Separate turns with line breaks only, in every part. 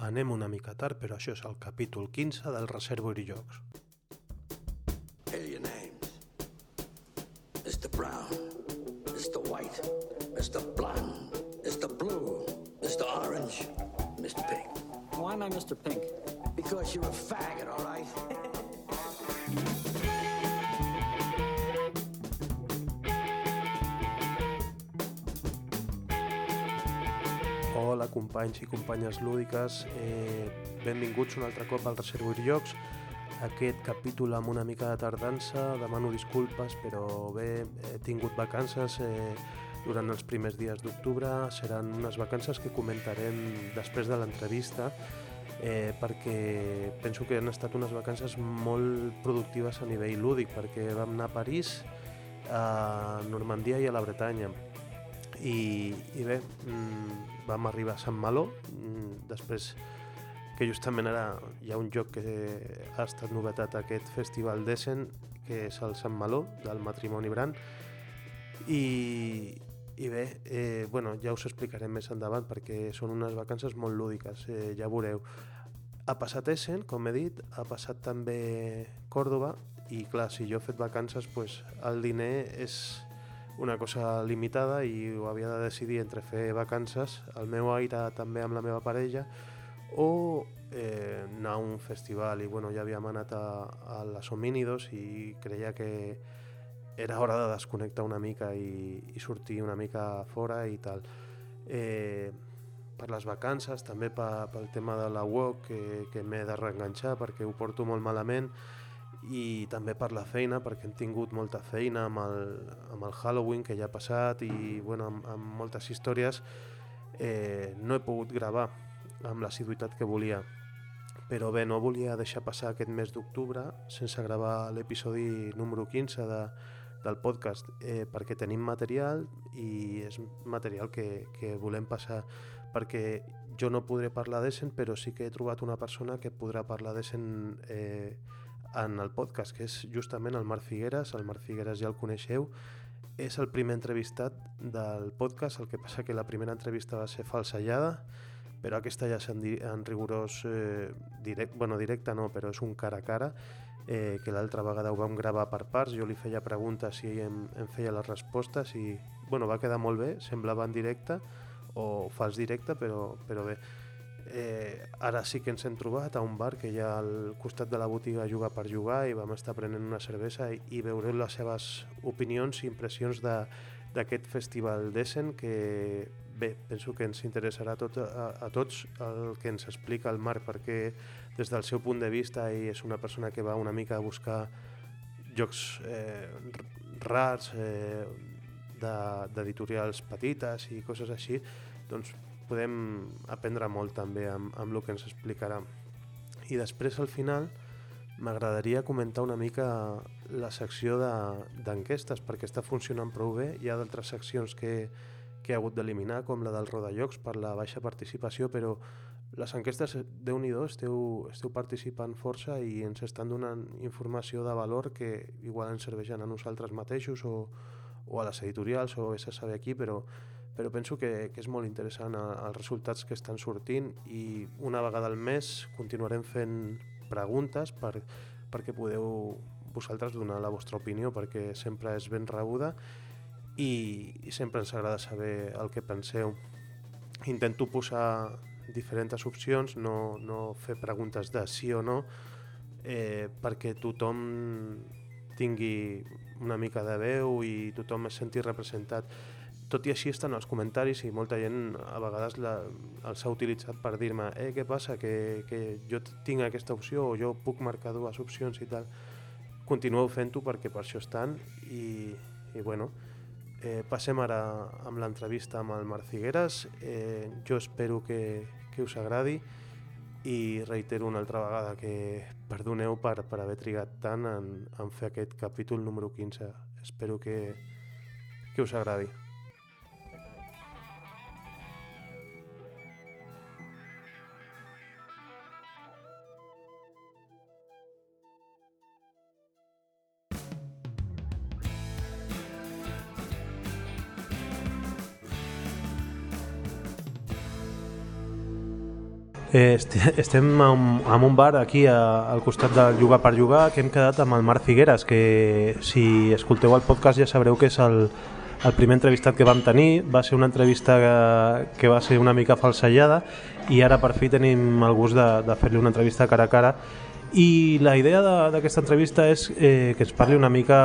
Anem una mica tard, però això és el capítol 15 del Reservoir Jocs.
Alien names. Mr. Brown, Mr. White, Mr. Blonde, Mr. Blue, Mr. Orange, Mr. Pink.
Why am I Mr. Pink?
Because you're a faggot, all right?
Companys i companyes lúdiques, eh, benvinguts un altre cop al Reservoir Jocs. Aquest capítol amb una mica de tardança, demano disculpes, però bé, he tingut vacances eh, durant els primers dies d'octubre. Seran unes vacances que comentarem després de l'entrevista, eh, perquè penso que han estat unes vacances molt productives a nivell lúdic, perquè vam anar a París, a Normandia i a la Bretanya. I, i bé, mm, vam arribar a Sant Maló, mm, després que justament ara hi ha un joc que ha estat novetat aquest festival d'Essen, que és el Sant Maló, del matrimoni Brand, i, i bé, eh, bueno, ja us explicarem més endavant perquè són unes vacances molt lúdiques, eh, ja veureu. Ha passat Essen, com he dit, ha passat també Còrdoba i clar, si jo he fet vacances, pues, el diner és una cosa limitada i ho havia de decidir entre fer vacances al meu aire també amb la meva parella o eh, anar a un festival i bueno, ja havíem anat a, a les Homínidos i creia que era hora de desconnectar una mica i, i sortir una mica fora i tal. Eh, per les vacances, també pel tema de la WOC, que, que m'he de reenganxar perquè ho porto molt malament, i també per la feina, perquè hem tingut molta feina amb el, amb el Halloween que ja ha passat i bueno, amb, amb moltes històries eh, no he pogut gravar amb l'assiduïtat que volia. Però bé, no volia deixar passar aquest mes d'octubre sense gravar l'episodi número 15 de, del podcast eh, perquè tenim material i és material que, que volem passar perquè jo no podré parlar d'Essen però sí que he trobat una persona que podrà parlar d'Essen eh, en el podcast, que és justament el Marc Figueres. El Marc Figueres ja el coneixeu. És el primer entrevistat del podcast, el que passa que la primera entrevista va ser falsellada, però aquesta ja és en, en rigorós eh, direct, bueno, directe no, però és un cara a cara, eh, que l'altra vegada ho vam gravar per parts, jo li feia preguntes i em, em feia les respostes i bueno, va quedar molt bé, semblava en directe o fals directe, però, però bé. Eh, ara sí que ens hem trobat a un bar que hi ha al costat de la botiga Jugar per Jugar i vam estar prenent una cervesa i, i veureu les seves opinions i impressions d'aquest festival d'Essen que bé, penso que ens interessarà tot, a, a tots el que ens explica el Marc perquè des del seu punt de vista ell és una persona que va una mica a buscar jocs eh, rars eh, d'editorials petites i coses així doncs podem aprendre molt també amb, amb el que ens explicarà. I després, al final, m'agradaria comentar una mica la secció d'enquestes, de, perquè està funcionant prou bé. Hi ha d'altres seccions que, que he hagut d'eliminar, com la del Rodallocs, per la baixa participació, però les enquestes, déu nhi esteu, esteu participant força i ens estan donant informació de valor que igual ens serveixen a nosaltres mateixos o, o a les editorials o a saber aquí, però però penso que, que és molt interessant els resultats que estan sortint i una vegada al mes continuarem fent preguntes per, perquè podeu vosaltres donar la vostra opinió perquè sempre és ben rebuda i, i sempre ens agrada saber el que penseu. Intento posar diferents opcions, no, no fer preguntes de sí o no, eh, perquè tothom tingui una mica de veu i tothom es senti representat tot i així estan els comentaris i molta gent a vegades la, els ha utilitzat per dir-me eh, què passa, que, que jo tinc aquesta opció o jo puc marcar dues opcions i tal. Continueu fent-ho perquè per això estan i, i bueno, eh, passem ara amb l'entrevista amb el Marc Figueres. Eh, jo espero que, que us agradi i reitero una altra vegada que perdoneu per, per haver trigat tant en, en fer aquest capítol número 15. Espero que, que us agradi. Eh, est estem en un bar aquí a, al costat del Jugar per Jugar que hem quedat amb el Marc Figueres que si escolteu el podcast ja sabreu que és el, el primer entrevistat que vam tenir. Va ser una entrevista que, que va ser una mica falsellada i ara per fi tenim el gust de, de fer-li una entrevista cara a cara i la idea d'aquesta entrevista és eh, que ens parli una mica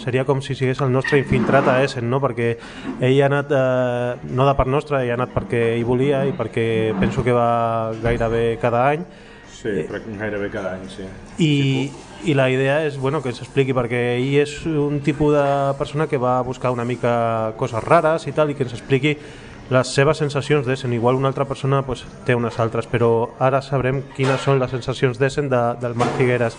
seria com si sigués el nostre infiltrat a Essen no? perquè ell ha anat eh, no de part nostra, ell ha anat perquè ell volia i perquè penso que va gairebé cada any
Sí, però gairebé cada any, sí.
i, i la idea és bueno, que s'expliqui perquè ell és un tipus de persona que va buscar una mica coses rares i tal i que ens expliqui les seves sensacions d'Essen. Igual una altra persona pues, té unes altres, però ara sabrem quines són les sensacions d'Essen de, del Marc Figueres.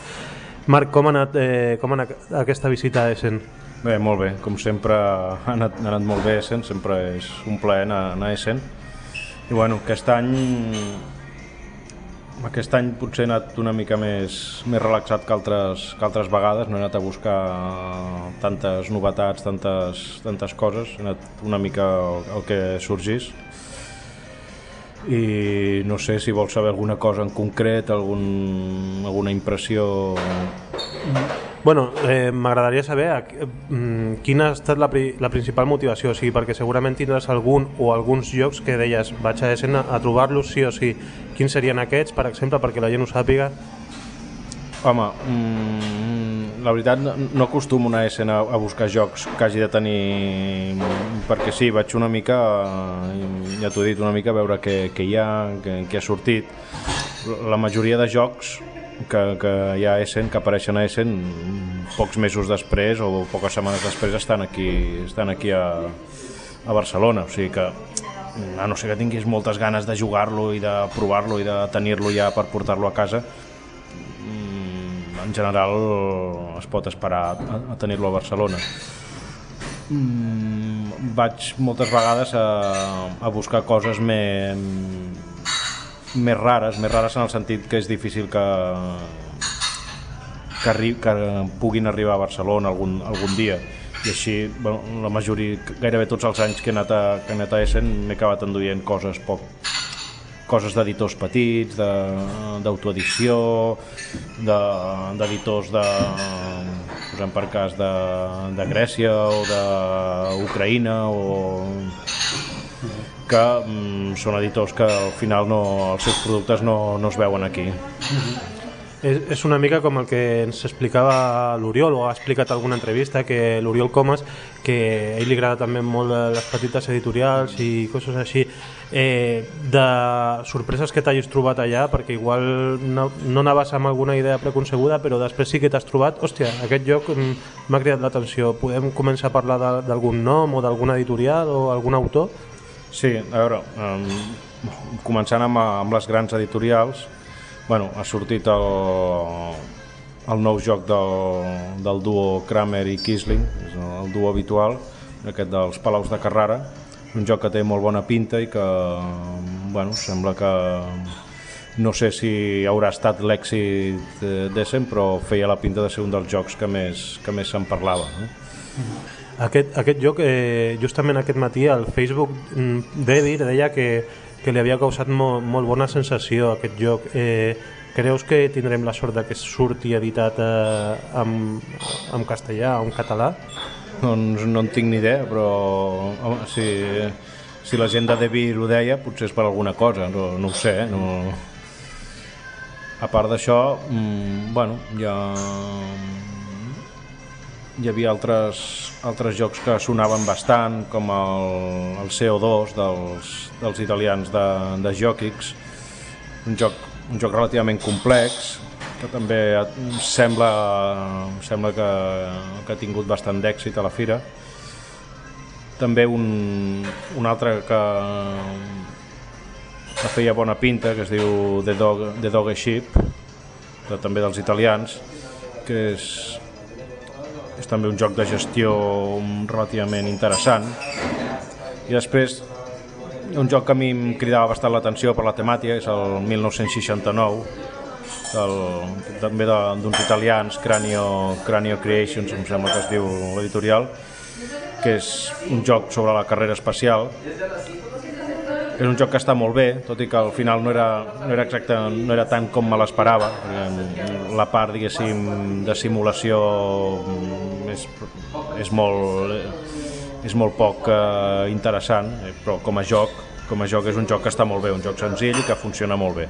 Marc, com ha anat, eh, com ha anat aquesta visita a Essen?
Bé, molt bé, com sempre ha anat, ha anat molt bé Essen, sempre és un plaer anar, anar a Essen. I bueno, aquest any aquest any potser he anat una mica més, més relaxat que altres, que altres vegades, no he anat a buscar tantes novetats, tantes, tantes coses, he anat una mica el, que sorgís i no sé si vols saber alguna cosa en concret, algun, alguna impressió...
Bueno, eh, m'agradaria saber eh, quina ha estat la, pri la principal motivació, o sigui, perquè segurament tindràs algun o alguns llocs que deies vaig a escena a trobar-los sí o sí. Quins serien aquests, per exemple, perquè la gent ho sàpiga?
Home, mm, la veritat no, no acostumo a escena a buscar jocs que hagi de tenir perquè sí, vaig una mica ja t'ho he dit, una mica a veure què, què hi ha, què, què ha sortit. La majoria de jocs que, que hi ha a Essen, que apareixen a Essen pocs mesos després o poques setmanes després estan aquí, estan aquí a, a Barcelona, o sigui que a no ser que tinguis moltes ganes de jugar-lo i de provar-lo i de tenir-lo ja per portar-lo a casa en general es pot esperar a, a tenir-lo a Barcelona. Mm, vaig moltes vegades a, a buscar coses més, més rares, més rares en el sentit que és difícil que, que, arri que puguin arribar a Barcelona algun, algun dia. I així bueno, la majoria, gairebé tots els anys que he anat a, que he anat a Essen m'he acabat enduient coses poc coses d'editors petits, d'autoedició, d'editors de, posem per cas de, de Grècia o d'Ucraïna o que mm, són editors que al final no, els seus productes no, no es veuen aquí.
És, és una mica com el que ens explicava l'Oriol, o ha explicat alguna entrevista, que l'Oriol Comas, que a ell li agrada també molt les petites editorials i coses així, eh, de sorpreses que t'hagis trobat allà, perquè igual no, no anaves amb alguna idea preconcebuda, però després sí que t'has trobat, hòstia, aquest lloc m'ha cridat l'atenció, podem començar a parlar d'algun nom o d'alguna editorial o algun autor?
Sí, a veure, um, començant amb, amb les grans editorials, bueno, ha sortit el, el nou joc del, del duo Kramer i Kisling, és el duo habitual, aquest dels Palaus de Carrara, un joc que té molt bona pinta i que bueno, sembla que no sé si haurà estat l'èxit d'Essen, però feia la pinta de ser un dels jocs que més, que més se'n parlava. No?
Aquest, aquest joc, eh, justament aquest matí, al Facebook mm, d'Edir deia que que li havia causat molt, molt bona sensació aquest joc. Eh, creus que tindrem la sort de que surti editat eh, en, en castellà o en català?
Doncs no en tinc ni idea, però home, si, si la gent de Devir ho deia, potser és per alguna cosa, no, no ho sé. Eh? No... A part d'això, mmm, bueno, ja hi havia altres, altres jocs que sonaven bastant, com el, el CO2 dels, dels italians de, de Jokics, un joc, un joc relativament complex, que també sembla, sembla que, que ha tingut bastant d'èxit a la fira. També un, un altre que, que feia bona pinta, que es diu The Dog, The Dog Sheep, de, també dels italians, que és, és també un joc de gestió relativament interessant. I després, un joc que a mi em cridava bastant l'atenció per la temàtica, és el 1969, del, també d'uns italians, Cranio, Cranio Creations, em sembla que es diu l'editorial, que és un joc sobre la carrera espacial, és un joc que està molt bé, tot i que al final no era, no era exacte, no era tant com me l'esperava, perquè la part, diguéssim, de simulació és, és molt és molt poc eh, interessant, eh, però com a joc com a joc és un joc que està molt bé, un joc senzill i que funciona molt bé.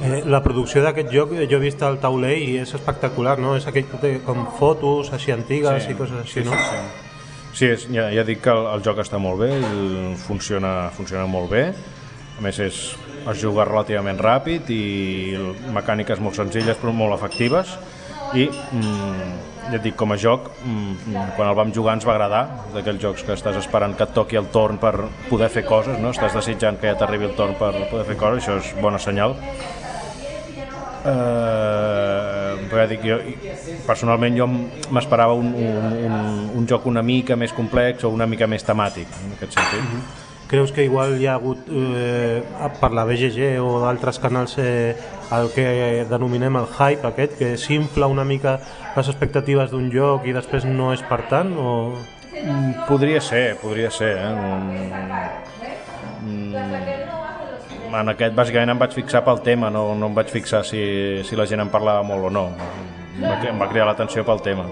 Eh, la producció d'aquest joc, eh, jo he vist el tauler i és espectacular, no? És aquell que té com fotos així antigues
Sí,
i coses així,
sí,
no?
sí, sí. Sí, és, ja, ja dic que el, el joc està molt bé, funciona, funciona molt bé, a més és, es juga relativament ràpid i mecàniques molt senzilles però molt efectives. I mm, ja et dic, com a joc mm, quan el vam jugar ens va agradar d'aquells jocs que estàs esperant que et toqui el torn per poder fer coses, no? estàs desitjant que ja t'arribi el torn per poder fer coses, això és bona senyal. Eh, ja dic, jo, personalment jo m'esperava un, un, un, un joc una mica més complex o una mica més temàtic en aquest sentit
Creus que igual hi ha hagut eh, per la BGG o d'altres canals eh, el que denominem el hype aquest, que s'infla una mica les expectatives d'un joc i després no és per tant? O...
Mm, podria ser, podria ser eh? mm, mm, en aquest bàsicament em vaig fixar pel tema no, no em vaig fixar si, si la gent en parlava molt o no em va, em va cridar l'atenció pel tema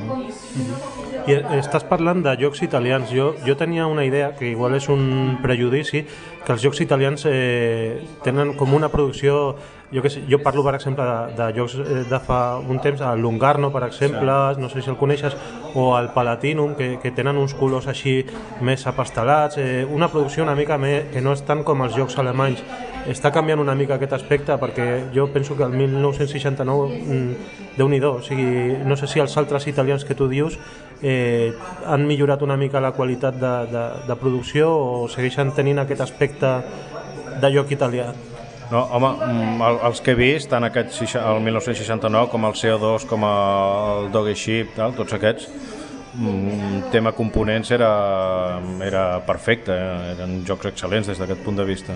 I estàs parlant de jocs italians. Jo, jo tenia una idea, que igual és un prejudici, que els jocs italians eh, tenen com una producció... Jo, que sé, jo parlo, per exemple, de, de jocs eh, de fa un temps, el Lungarno, per exemple, no sé si el coneixes, o el Palatinum, que, que tenen uns colors així més apastelats, eh, una producció una mica més, que no és tant com els jocs alemanys. Està canviant una mica aquest aspecte perquè jo penso que el 1969 mm, déu-n'hi-do, o sigui, no sé si els altres italians que tu dius eh, han millorat una mica la qualitat de, de, de producció o segueixen tenint aquest aspecte de joc italià.
No, home, mm, el- els que he vist, tant aquest el 1969 com el CO2, com el Doggy Ship, tal, tots aquests, mm, tema components era, era perfecte, eh? eren jocs excel·lents des d'aquest punt de vista.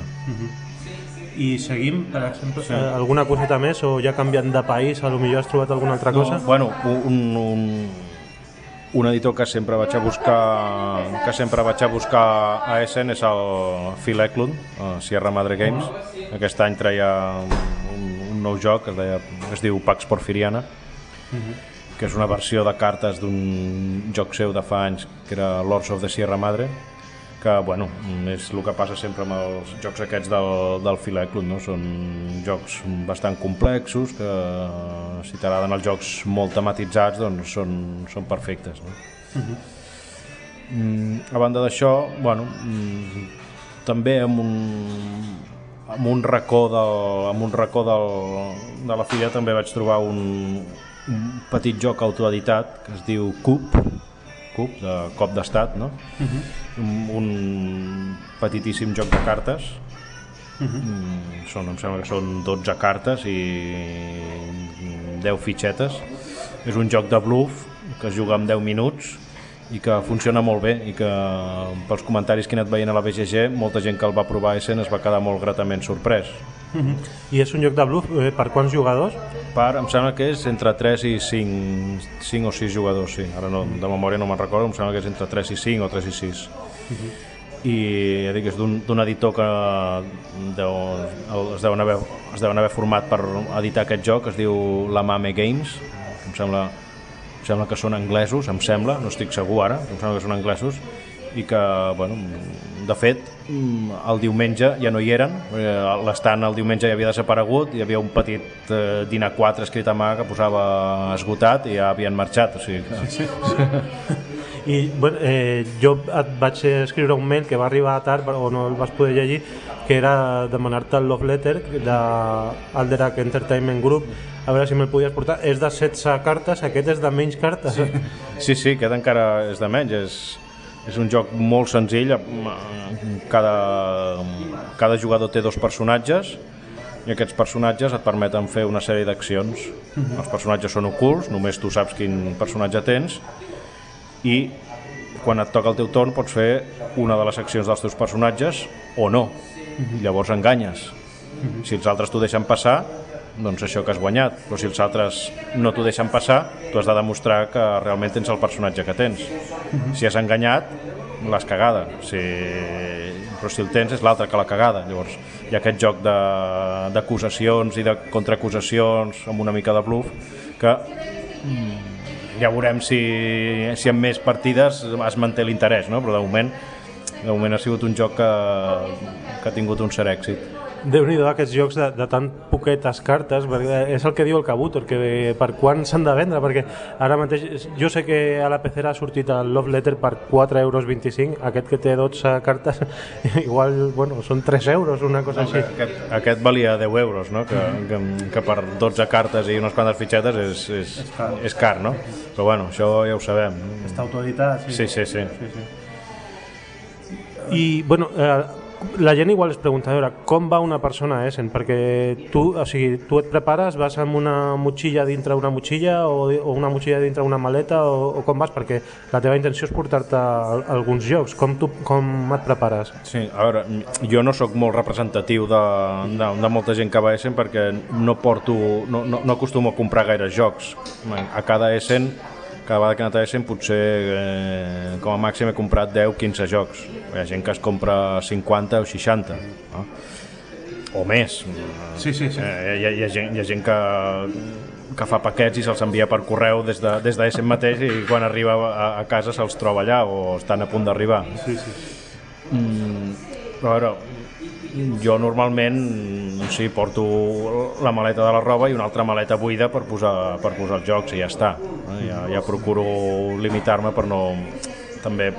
I seguim, per exemple, sí. eh, alguna coseta més o ja canviant de país, a lo millor has trobat alguna altra cosa?
No, bueno, un, un, un editor que sempre vaig a buscar que sempre vaig a buscar a Essen és el Phil Eklund, a Sierra Madre Games. Aquest any treia un, un nou joc que es, deia, es diu Pax Porfiriana, que és una versió de cartes d'un joc seu de fa anys que era Lords of the Sierra Madre que bueno, és el que passa sempre amb els jocs aquests del, del Eklund, no? són jocs bastant complexos que si t'agraden els jocs molt tematitzats doncs són, són perfectes no? mm, a banda d'això bueno, mm, també amb un, amb un racó, del, amb un racó del, de la filla també vaig trobar un, un petit joc autoeditat que es diu Cup Cup, de cop d'estat no? Un, un petitíssim joc de cartes mm, són, em sembla que són 12 cartes i 10 fitxetes és un joc de bluff que es juga en 10 minuts i que funciona molt bé i que pels comentaris que he anat veient a la BGG molta gent que el va provar a Essen es va quedar molt gratament sorprès
I és un joc de bluff eh, per quants jugadors?
per, em sembla que és entre 3 i 5, 5 o 6 jugadors, sí. Ara no, de memòria no me'n recordo, em sembla que és entre 3 i 5 o 3 i 6. I ja dic, és d'un editor que deu, es, deuen haver, es deuen haver format per editar aquest joc, es diu La Mame Games, que em sembla, em sembla que són anglesos, em sembla, no estic segur ara, em sembla que són anglesos, i que, bueno, de fet, el diumenge ja no hi eren, eh, l'estant el diumenge ja havia desaparegut, hi havia un petit eh, dinar 4 escrit a mà que posava esgotat i ja havien marxat, o sigui que...
I bueno, eh, jo et vaig escriure un mail que va arribar tard o no el vas poder llegir que era demanar-te el love letter de Alderac Entertainment Group a veure si me'l podies portar. És de 16 cartes, aquest és de menys cartes. Sí.
Sí, sí, aquest encara és de menys, és, és un joc molt senzill, cada, cada jugador té dos personatges i aquests personatges et permeten fer una sèrie d'accions. Els personatges són ocults, només tu saps quin personatge tens i quan et toca el teu torn pots fer una de les accions dels teus personatges o no. Llavors enganyes. Si els altres t'ho deixen passar, doncs això que has guanyat. Però si els altres no t'ho deixen passar, tu has de demostrar que realment tens el personatge que tens. Si has enganyat, l'has cagada. Si... Però si el tens és l'altre que la cagada. Llavors hi ha aquest joc de- d'acusacions i de contraacusacions amb una mica de bluff que mm, ja veurem si, si en més partides es manté l'interès, no? però de moment, de moment ha sigut un joc que, que ha tingut un cert èxit.
Déu nhi aquests jocs de, de tan poquetes cartes, perquè és el que diu el Cabutor, que per quan s'han de vendre, perquè ara mateix, jo sé que a la pecera ha sortit el Love Letter per 4,25 euros, aquest que té 12 cartes, igual, bueno, són 3 euros, una cosa així.
Aquest, aquest valia 10 euros, no? que, que, que per 12 cartes i unes quantes fitxetes és, és, és, car. és car, no? Però bueno, això ja ho sabem.
Està autoeditat,
Sí, sí, sí.
sí, sí. I, bueno, eh, la gent igual es pregunta, a veure, com va una persona a Essen? Perquè tu, o sigui, tu et prepares, vas amb una motxilla dintre una motxilla o, o una motxilla dintre una maleta o, o com vas? Perquè la teva intenció és portar-te a, a alguns llocs. Com, tu, com et prepares?
Sí, a veure, jo no sóc molt representatiu de, de, de molta gent que va a Essen perquè no porto, no, no, no acostumo a comprar gaire jocs. A cada Essen, cada vegada que Essen potser eh, com a màxim he comprat 10-15 jocs. Hi ha gent que es compra 50 o 60, no? o més.
Sí, sí, sí.
Eh, hi, ha, hi, ha gent, hi ha gent que, que fa paquets i se'ls envia per correu des de, des d'Essen mateix i quan arriba a, a casa se'ls troba allà o estan a punt d'arribar.
sí, sí.
Mm, a veure, jo normalment sí, porto la maleta de la roba i una altra maleta buida per posar, per posar els jocs i ja està. Eh? Ja, ja procuro limitar-me per no... també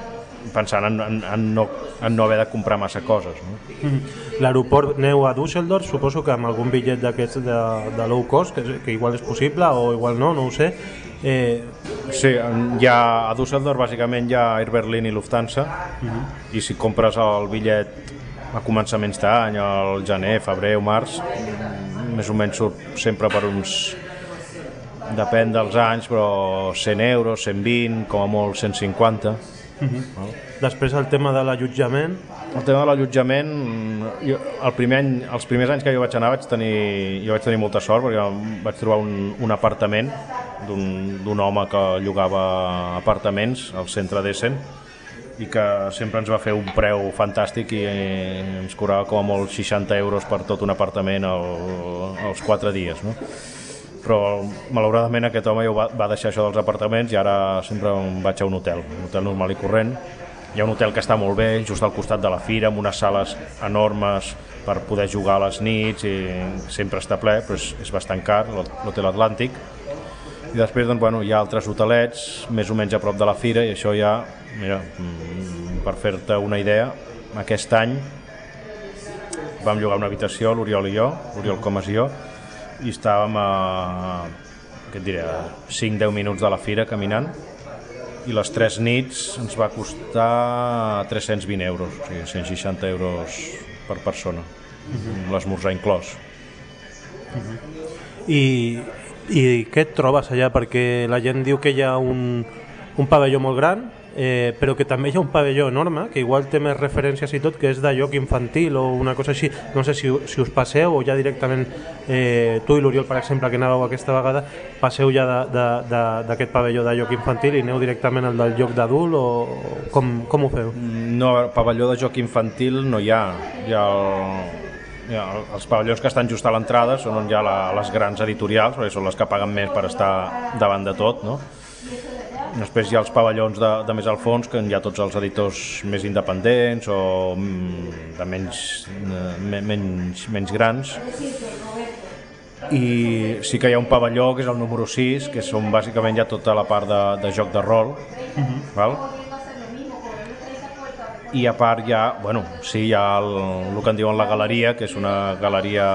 pensant en, en, en, no, en no haver de comprar massa coses. No?
L'aeroport neu a Düsseldorf, suposo que amb algun bitllet d'aquests de, de low cost, que, que igual és possible o igual no, no ho sé. Eh,
Sí, hi ha, a Düsseldorf bàsicament hi ha Air Berlin i Lufthansa i si compres el bitllet a començaments d'any, al gener, febrer o març, més o menys surt sempre per uns depèn dels anys, però 100 euros, 120, com a molt 150. Val?
després el tema de l'allotjament,
El tema de l'allotjament, el primer any, els primers anys que jo vaig anar vaig tenir, jo vaig tenir molta sort perquè vaig trobar un, un apartament d'un d'un home que llogava apartaments al centre d'Essen i que sempre ens va fer un preu fantàstic i eh, ens cobrava com a molt 60 euros per tot un apartament al, als 4 dies. No? però malauradament aquest home ja va, deixar això dels apartaments i ara sempre em vaig a un hotel, un hotel normal i corrent. Hi ha un hotel que està molt bé, just al costat de la fira, amb unes sales enormes per poder jugar a les nits i sempre està ple, però és, és bastant car, l'Hotel Atlàntic. I després doncs, bueno, hi ha altres hotelets més o menys a prop de la fira i això ja, mira, mm, per fer-te una idea, aquest any vam llogar una habitació, l'Oriol i jo, l'Oriol Comas i jo, i estàvem a, què et diré, a 5-10 minuts de la fira caminant i les tres nits ens va costar 320 euros, o sigui, 160 euros per persona, amb l'esmorzar inclòs.
I, i què et trobes allà? Perquè la gent diu que hi ha un, un pavelló molt gran, eh, però que també hi ha un pavelló enorme, que igual té més referències i tot, que és de lloc infantil o una cosa així. No sé si, si us passeu o ja directament, eh, tu i l'Oriol, per exemple, que anàveu aquesta vegada, passeu ja d'aquest pavelló de lloc infantil i aneu directament al del lloc d'adult o com, com ho feu?
No, pavelló de joc infantil no hi ha. Hi ha, el, ha els pavellons que estan just a l'entrada són on hi ha la, les grans editorials, perquè són les que paguen més per estar davant de tot, no? Després hi ha els pavellons de, de més al fons, que hi ha tots els editors més independents o mm, de menys, eh, me- menys, menys grans. I sí que hi ha un pavelló, que és el número 6, que són bàsicament ja tota la part de, de joc de rol. val? I a part hi ha, bueno, sí, hi ha el, el que en diuen la galeria, que és una galeria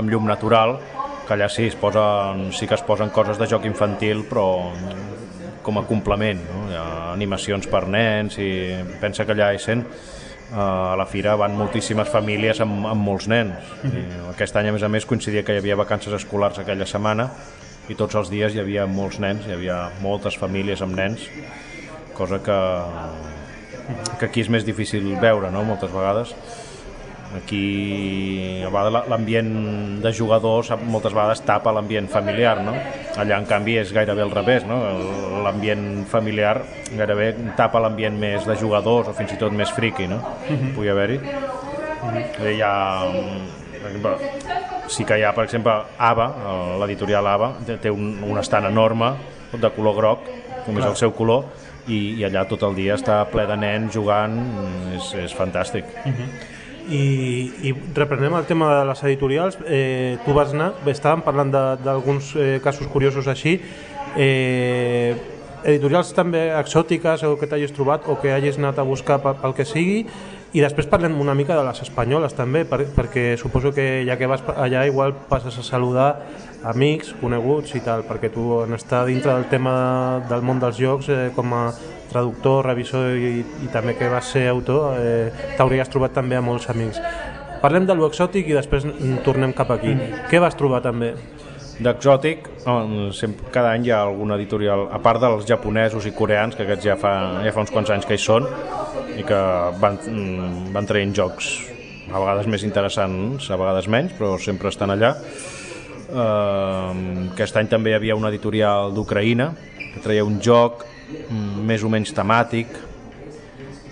amb llum natural, que allà sí, es posen, sí que es posen coses de joc infantil, però com a complement, no? Hi ha animacions per nens i pensa que allà Essen eh, a la fira van moltíssimes famílies amb, amb molts nens. I aquest any, a més a més, coincidia que hi havia vacances escolars aquella setmana i tots els dies hi havia molts nens, hi havia moltes famílies amb nens, cosa que, que aquí és més difícil veure, no?, moltes vegades. aquí l'ambient de jugadors moltes vegades tapa l'ambient familiar no? allà en canvi és gairebé al revés no? l'ambient familiar gairebé tapa l'ambient més de jugadors o fins i tot més friqui no? Uh -huh. pugui haver-hi uh -huh. hi ha exemple, sí que hi ha per exemple ABBA, l'editorial ABBA té un, un estant enorme de color groc com és el seu color i, i allà tot el dia està ple de nens jugant és, és fantàstic. Uh -huh.
I, i reprenem el tema de les editorials eh, tu vas anar, estàvem parlant d'alguns eh, casos curiosos així. Eh, editorials també exòtiques o que t'hagis trobat o que hagis anat a buscar pel que sigui i després parlem una mica de les espanyoles també per, perquè suposo que ja que vas allà igual passes a saludar amics, coneguts i tal perquè tu en estar dintre del tema del món dels jocs eh, com a traductor, revisor i, i també que vas ser autor, eh, t'hauries trobat també a molts amics. Parlem de l'exòtic i després tornem cap aquí. Mm. Què vas trobar també?
D'exòtic, cada any hi ha alguna editorial, a part dels japonesos i coreans, que aquests ja fa, ja fa uns quants anys que hi són, i que van, mm, van traient jocs a vegades més interessants, a vegades menys, però sempre estan allà. Uh, aquest any també hi havia una editorial d'Ucraïna que traia un joc Mm, més o menys temàtic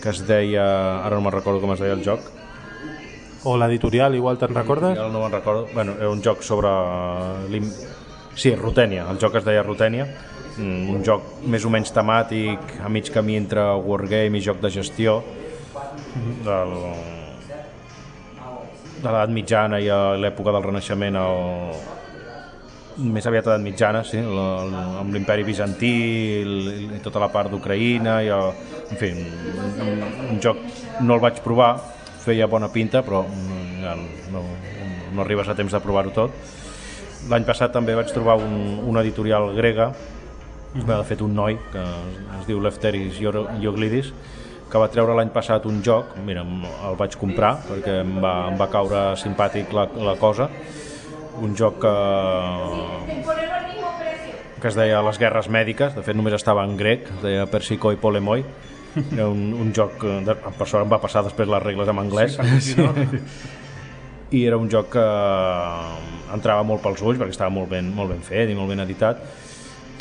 que es deia, ara no me'n recordo com es deia el joc
o l'editorial, igual te'n recordes?
Ara no me'n recordo, bueno, era un joc sobre sí, Rutènia, el joc es deia Rutènia un joc més o menys temàtic a mig camí entre wargame i joc de gestió del, de l'edat mitjana i a l'època del Renaixement el, més aviat edat mitjana, sí, l, l, amb l'imperi bizantí i, i tota la part d'Ucraïna, i el, en fi, un, un joc no el vaig provar, feia bona pinta, però mm, ja no, no arribes a temps de provar-ho tot. L'any passat també vaig trobar un, una editorial grega, mm -hmm. de fet un noi, que es diu Lefteris Ioglidis, que va treure l'any passat un joc, mira, el vaig comprar perquè em va, em va caure simpàtic la, la cosa, un joc que, que es deia Les guerres mèdiques, de fet només estava en grec, es deia Persico i Polemoi, era un, un joc, de, per sort em va passar després les regles en anglès, sí, sí. i era un joc que entrava molt pels ulls perquè estava molt ben, molt ben fet i molt ben editat,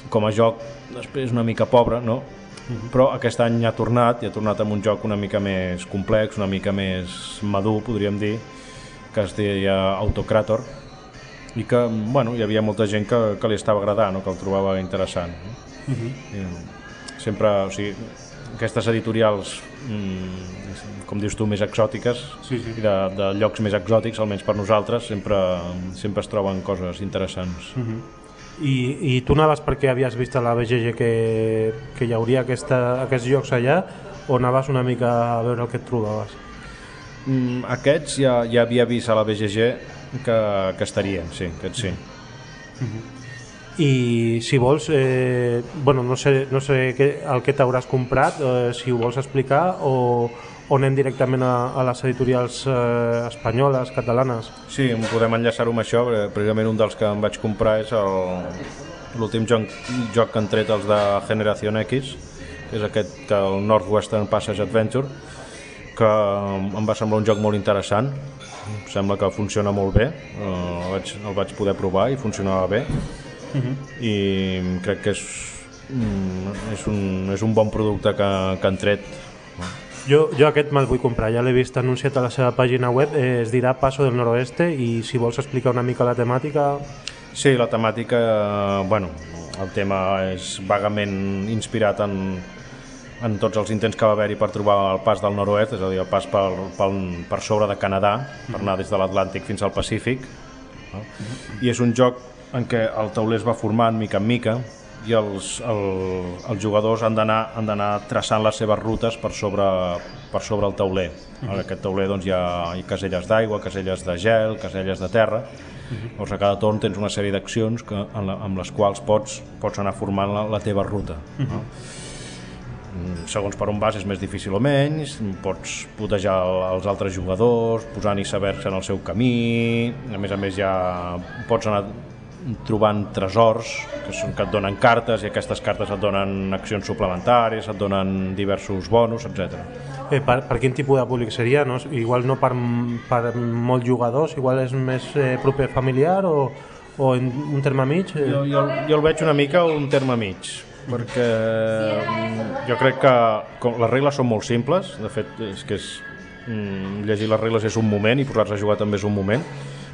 com a joc després una mica pobre, no? Mhm. però aquest any ha tornat i ha tornat amb un joc una mica més complex, una mica més madur, podríem dir, que es deia Autocrator, i que bueno, hi havia molta gent que, que li estava agradant o que el trobava interessant uh -huh. I, sempre o sigui, aquestes editorials mm, com dius tu més exòtiques sí, sí. i de, de llocs més exòtics almenys per nosaltres sempre, sempre es troben coses interessants uh -huh.
I, i tu anaves perquè havies vist a la BGG que, que hi hauria aquesta, aquests llocs allà o anaves una mica a veure el que et trobaves?
Mm, aquests ja, ja havia vist a la BGG que, que estarien, sí, que sí.
Uh -huh. I si vols, eh, bueno, no sé, no sé què, el que t'hauràs comprat, eh, si ho vols explicar, o, o anem directament a, a les editorials eh, espanyoles, catalanes?
Sí, podem enllaçar-ho amb això, precisament un dels que em vaig comprar és l'últim joc, joc que han tret els de Generación X, que és aquest que el Northwestern Passage Adventure, que em va semblar un joc molt interessant, sembla que funciona molt bé eh, el, vaig, el vaig poder provar i funcionava bé uh mhm. -huh. i crec que és, mm, és, un, és un bon producte que, que han tret
jo, jo aquest me'l vull comprar, ja l'he vist anunciat a la seva pàgina web, eh, es dirà Paso del Noroeste i si vols explicar una mica la temàtica...
Sí, la temàtica, bueno, el tema és vagament inspirat en, en tots els intents que va haver-hi per trobar el pas del nord-oest, és a dir, el pas per, per, per sobre de Canadà, per anar des de l'Atlàntic fins al Pacífic. No? I és un joc en què el tauler es va formant mica en mica i els, el, els jugadors han d'anar traçant les seves rutes per sobre, per sobre el tauler. En aquest tauler doncs, hi, ha, hi ha caselles d'aigua, caselles de gel, caselles de terra, Llavors a cada torn tens una sèrie d'accions amb les quals pots, pots anar formant la, la teva ruta. Uh -huh. no? Mm, segons per on vas és més difícil o menys, pots putejar els altres jugadors, posant i saber-se en el seu camí, a més a més ja pots anar trobant tresors que, són, que et donen cartes i aquestes cartes et donen accions suplementàries, et donen diversos bonus, etc.
Eh, per, per quin tipus de públic seria? No? Igual no per, per molts jugadors, igual és més eh, proper familiar o, o en un terme mig? Eh?
Jo, jo, jo el veig una mica un terme mig, perquè jo crec que com, les regles són molt simples, de fet és que és, mm, llegir les regles és un moment i posar-se a jugar també és un moment,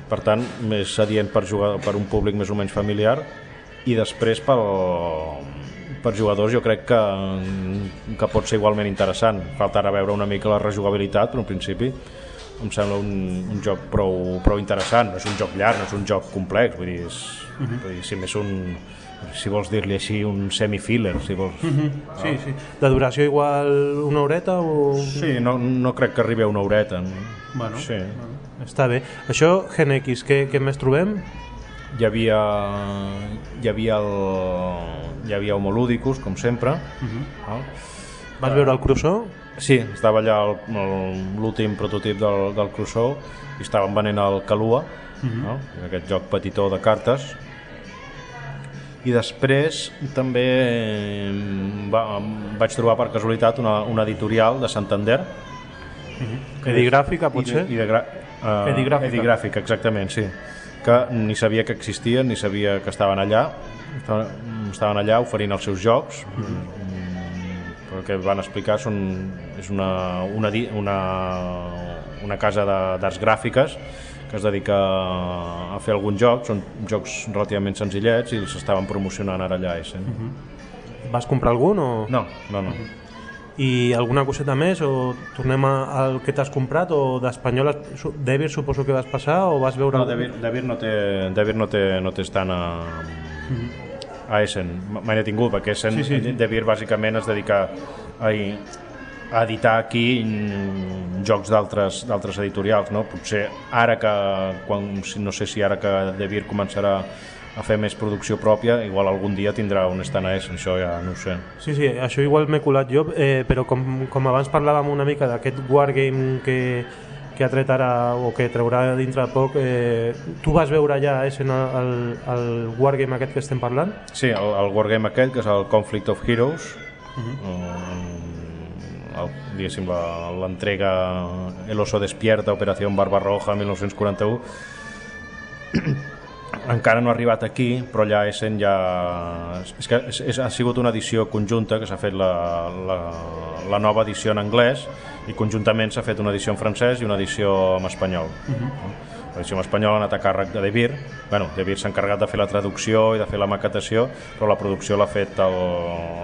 per tant més adient per, jugar, per un públic més o menys familiar i després pel, per jugadors jo crec que, que pot ser igualment interessant. Faltarà veure una mica la rejugabilitat, però en principi em sembla un, un joc prou, prou interessant. No és un joc llarg, no és un joc complex, vull dir, és, uh -huh. vull dir si més un, si vols dir-li així, un semi-filler, si vols. Uh
-huh. Sí, sí. De duració igual una horeta o...?
Sí, no, no crec que arribi a una horeta.
Bueno, sí. bueno, està bé. Això, Gen X, què, què més trobem?
Hi havia, hi havia el, hi havia Homoludicus, com sempre. Uh -huh.
no? Vas veure el Crusoe?
Sí, estava allà l'últim prototip del, del Crusoe i estaven venent el Calua, uh -huh. no? aquest joc petitó de cartes. I després també va, vaig trobar per casualitat una, una editorial de Santander.
Uh -huh. Edigràfica, potser?
I de, i de uh, edigràfica. edigràfica, exactament, sí. Que ni sabia que existien, ni sabia que estaven allà estaven, allà oferint els seus jocs mm el que van explicar són, és una, una, una, una casa d'arts gràfiques que es dedica a fer alguns jocs, són jocs relativament senzillets i els estaven promocionant ara allà a Essen. Mm
-hmm. Vas comprar algun o...?
No, no, no. Mm -hmm.
I alguna coseta més o tornem al que t'has comprat o d'Espanyol Devir suposo que vas passar o vas veure...
No, Devir, Devir no té, Devir no té, no té estant a, mm -hmm a Essen, mai n'he tingut, perquè Essen, sí, sí. De Beer bàsicament es dedica a, a editar aquí jocs d'altres editorials, no? Potser ara que, quan, no sé si ara que De Beer començarà a fer més producció pròpia, igual algun dia tindrà un stand Essen, això ja no ho sé.
Sí, sí, això igual m'he colat jo, eh, però com, com abans parlàvem una mica d'aquest wargame que, que ha tret ara o que traurà dintre de poc eh, tu vas veure ja és el, el, el wargame aquest que estem parlant?
Sí, el, el wargame aquest que és el Conflict of Heroes uh -huh. diguéssim l'entrega El oso despierta, Operació Barbarroja 1941 encara no ha arribat aquí, però allà Essen ja... És que és, és, ha sigut una edició conjunta que s'ha fet la, la, la nova edició en anglès i conjuntament s'ha fet una edició en francès i una edició en espanyol. Uh mhm. -huh. L'edició en espanyol ha anat a càrrec de De Beer. Bueno, De Beer s'ha encarregat de fer la traducció i de fer la maquetació, però la producció l'ha fet el,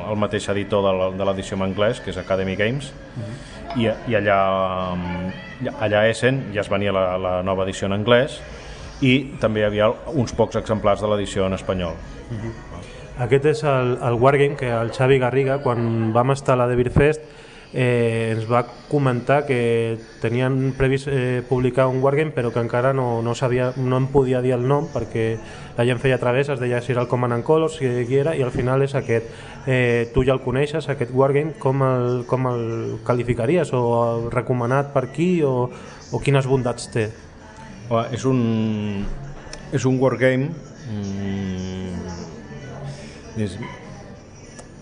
el mateix editor de l'edició en anglès, que és Academy Games, uh -huh. i, i allà, allà a Essen ja es venia la, la nova edició en anglès i també hi havia uns pocs exemplars de l'edició en espanyol. Uh
-huh. Aquest és el, el Wargame que el Xavi Garriga, quan vam estar a la De Beer Fest, eh, ens va comentar que tenien previst eh, publicar un wargame però que encara no, no, sabia, no em podia dir el nom perquè la gent feia través, es deia si era el Command and Colors, si qui era, i al final és aquest. Eh, tu ja el coneixes, aquest wargame, com el, com el qualificaries o el recomanat per qui o, o quines bondats té?
És un, és un wargame mm, és,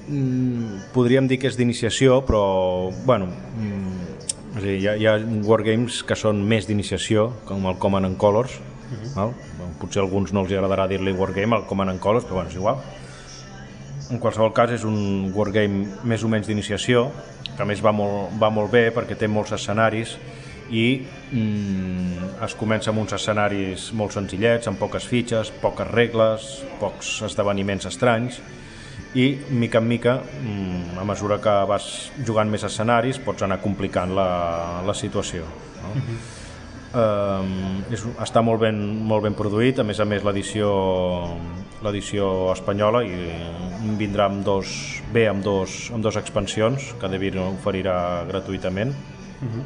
mm, podríem dir que és d'iniciació, però bueno, mm, és dir, hi, ha, hi ha wargames que són més d'iniciació, com el Command and Colors, uh mhm. -huh. val? potser a alguns no els agradarà dir-li wargame, el Command and Colors, però bueno, és igual. En qualsevol cas és un wargame més o menys d'iniciació, que a més va molt, va molt bé perquè té molts escenaris i mm, es comença amb uns escenaris molt senzillets, amb poques fitxes, poques regles, pocs esdeveniments estranys, i mica en mica mm, a mesura que vas jugant més escenaris pots anar complicant la, la situació no? Uh -huh. Um, és, està molt ben, molt ben produït a més a més l'edició l'edició espanyola i vindrà amb dos, bé amb dos, amb dos expansions que Devir oferirà gratuïtament uh.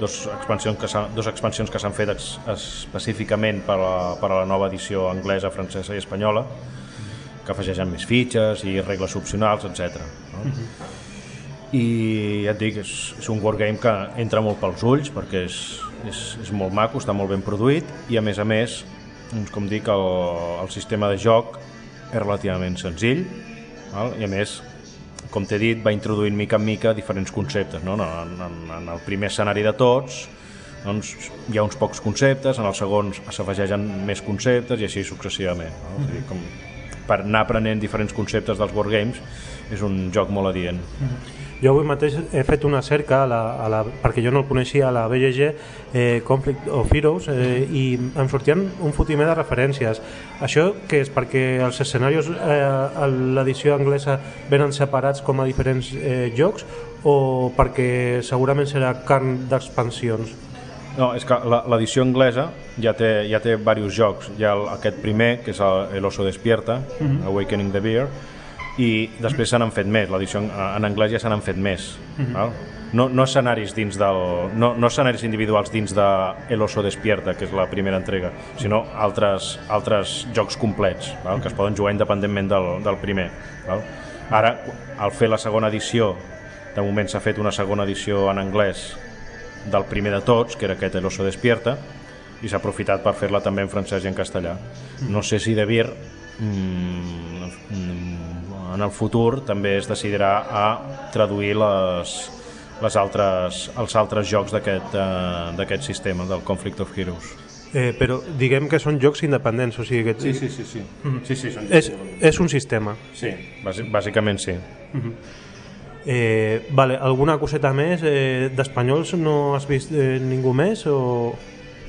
Dos expansions que dos expansions que s'han fet ex, específicament per a, per a la nova edició anglesa, francesa i espanyola que afegeixen més fitxes i regles opcionals, etc. No? Uh -huh. I ja et dic, és, és un wargame que entra molt pels ulls perquè és, és, és molt maco, està molt ben produït i a més a més doncs, com dic, el, el sistema de joc és relativament senzill val? i a més com t'he dit, va introduint mica en mica diferents conceptes. No? En, en, en el primer escenari de tots doncs, hi ha uns pocs conceptes, en el segon s'afegeixen més conceptes i així successivament. No? És a dir, com per anar aprenent diferents conceptes dels wargames és un joc molt adient.
Jo avui mateix he fet una cerca, a la, a la, perquè jo no el coneixia, a la BGG, eh, Conflict of Heroes, eh, i em sortien un fotimer de referències. Això que és perquè els escenaris eh, a l'edició anglesa venen separats com a diferents eh, jocs o perquè segurament serà carn d'expansions?
No, és que l'edició anglesa ja té, ja té diversos jocs. Hi ha el, aquest primer, que és el, el Oso Despierta, Awakening the Bear, i després se n'han fet més. L'edició en, en anglès ja se n'han fet més. val? No, no escenaris dins del, no, no escenaris individuals dins de El Oso Despierta, que és la primera entrega, sinó altres, altres jocs complets, val? que es poden jugar independentment del, del primer. Val? Ara, al fer la segona edició, de moment s'ha fet una segona edició en anglès del primer de tots, que era aquest El oso despierta, i s'ha aprofitat per fer-la també en francès i en castellà. No sé si De Beer mm, mm, en el futur també es decidirà a traduir les, les altres, els altres jocs d'aquest eh, d'aquest sistema, del Conflict of Heroes.
Eh, però diguem que són jocs independents, o sigui que
sí, sí. Sí, sí, són
és, és un sistema.
Sí, bàsi- bàsicament sí.
Eh, vale, alguna coseta més? Eh, D'espanyols no has vist eh, ningú més? O...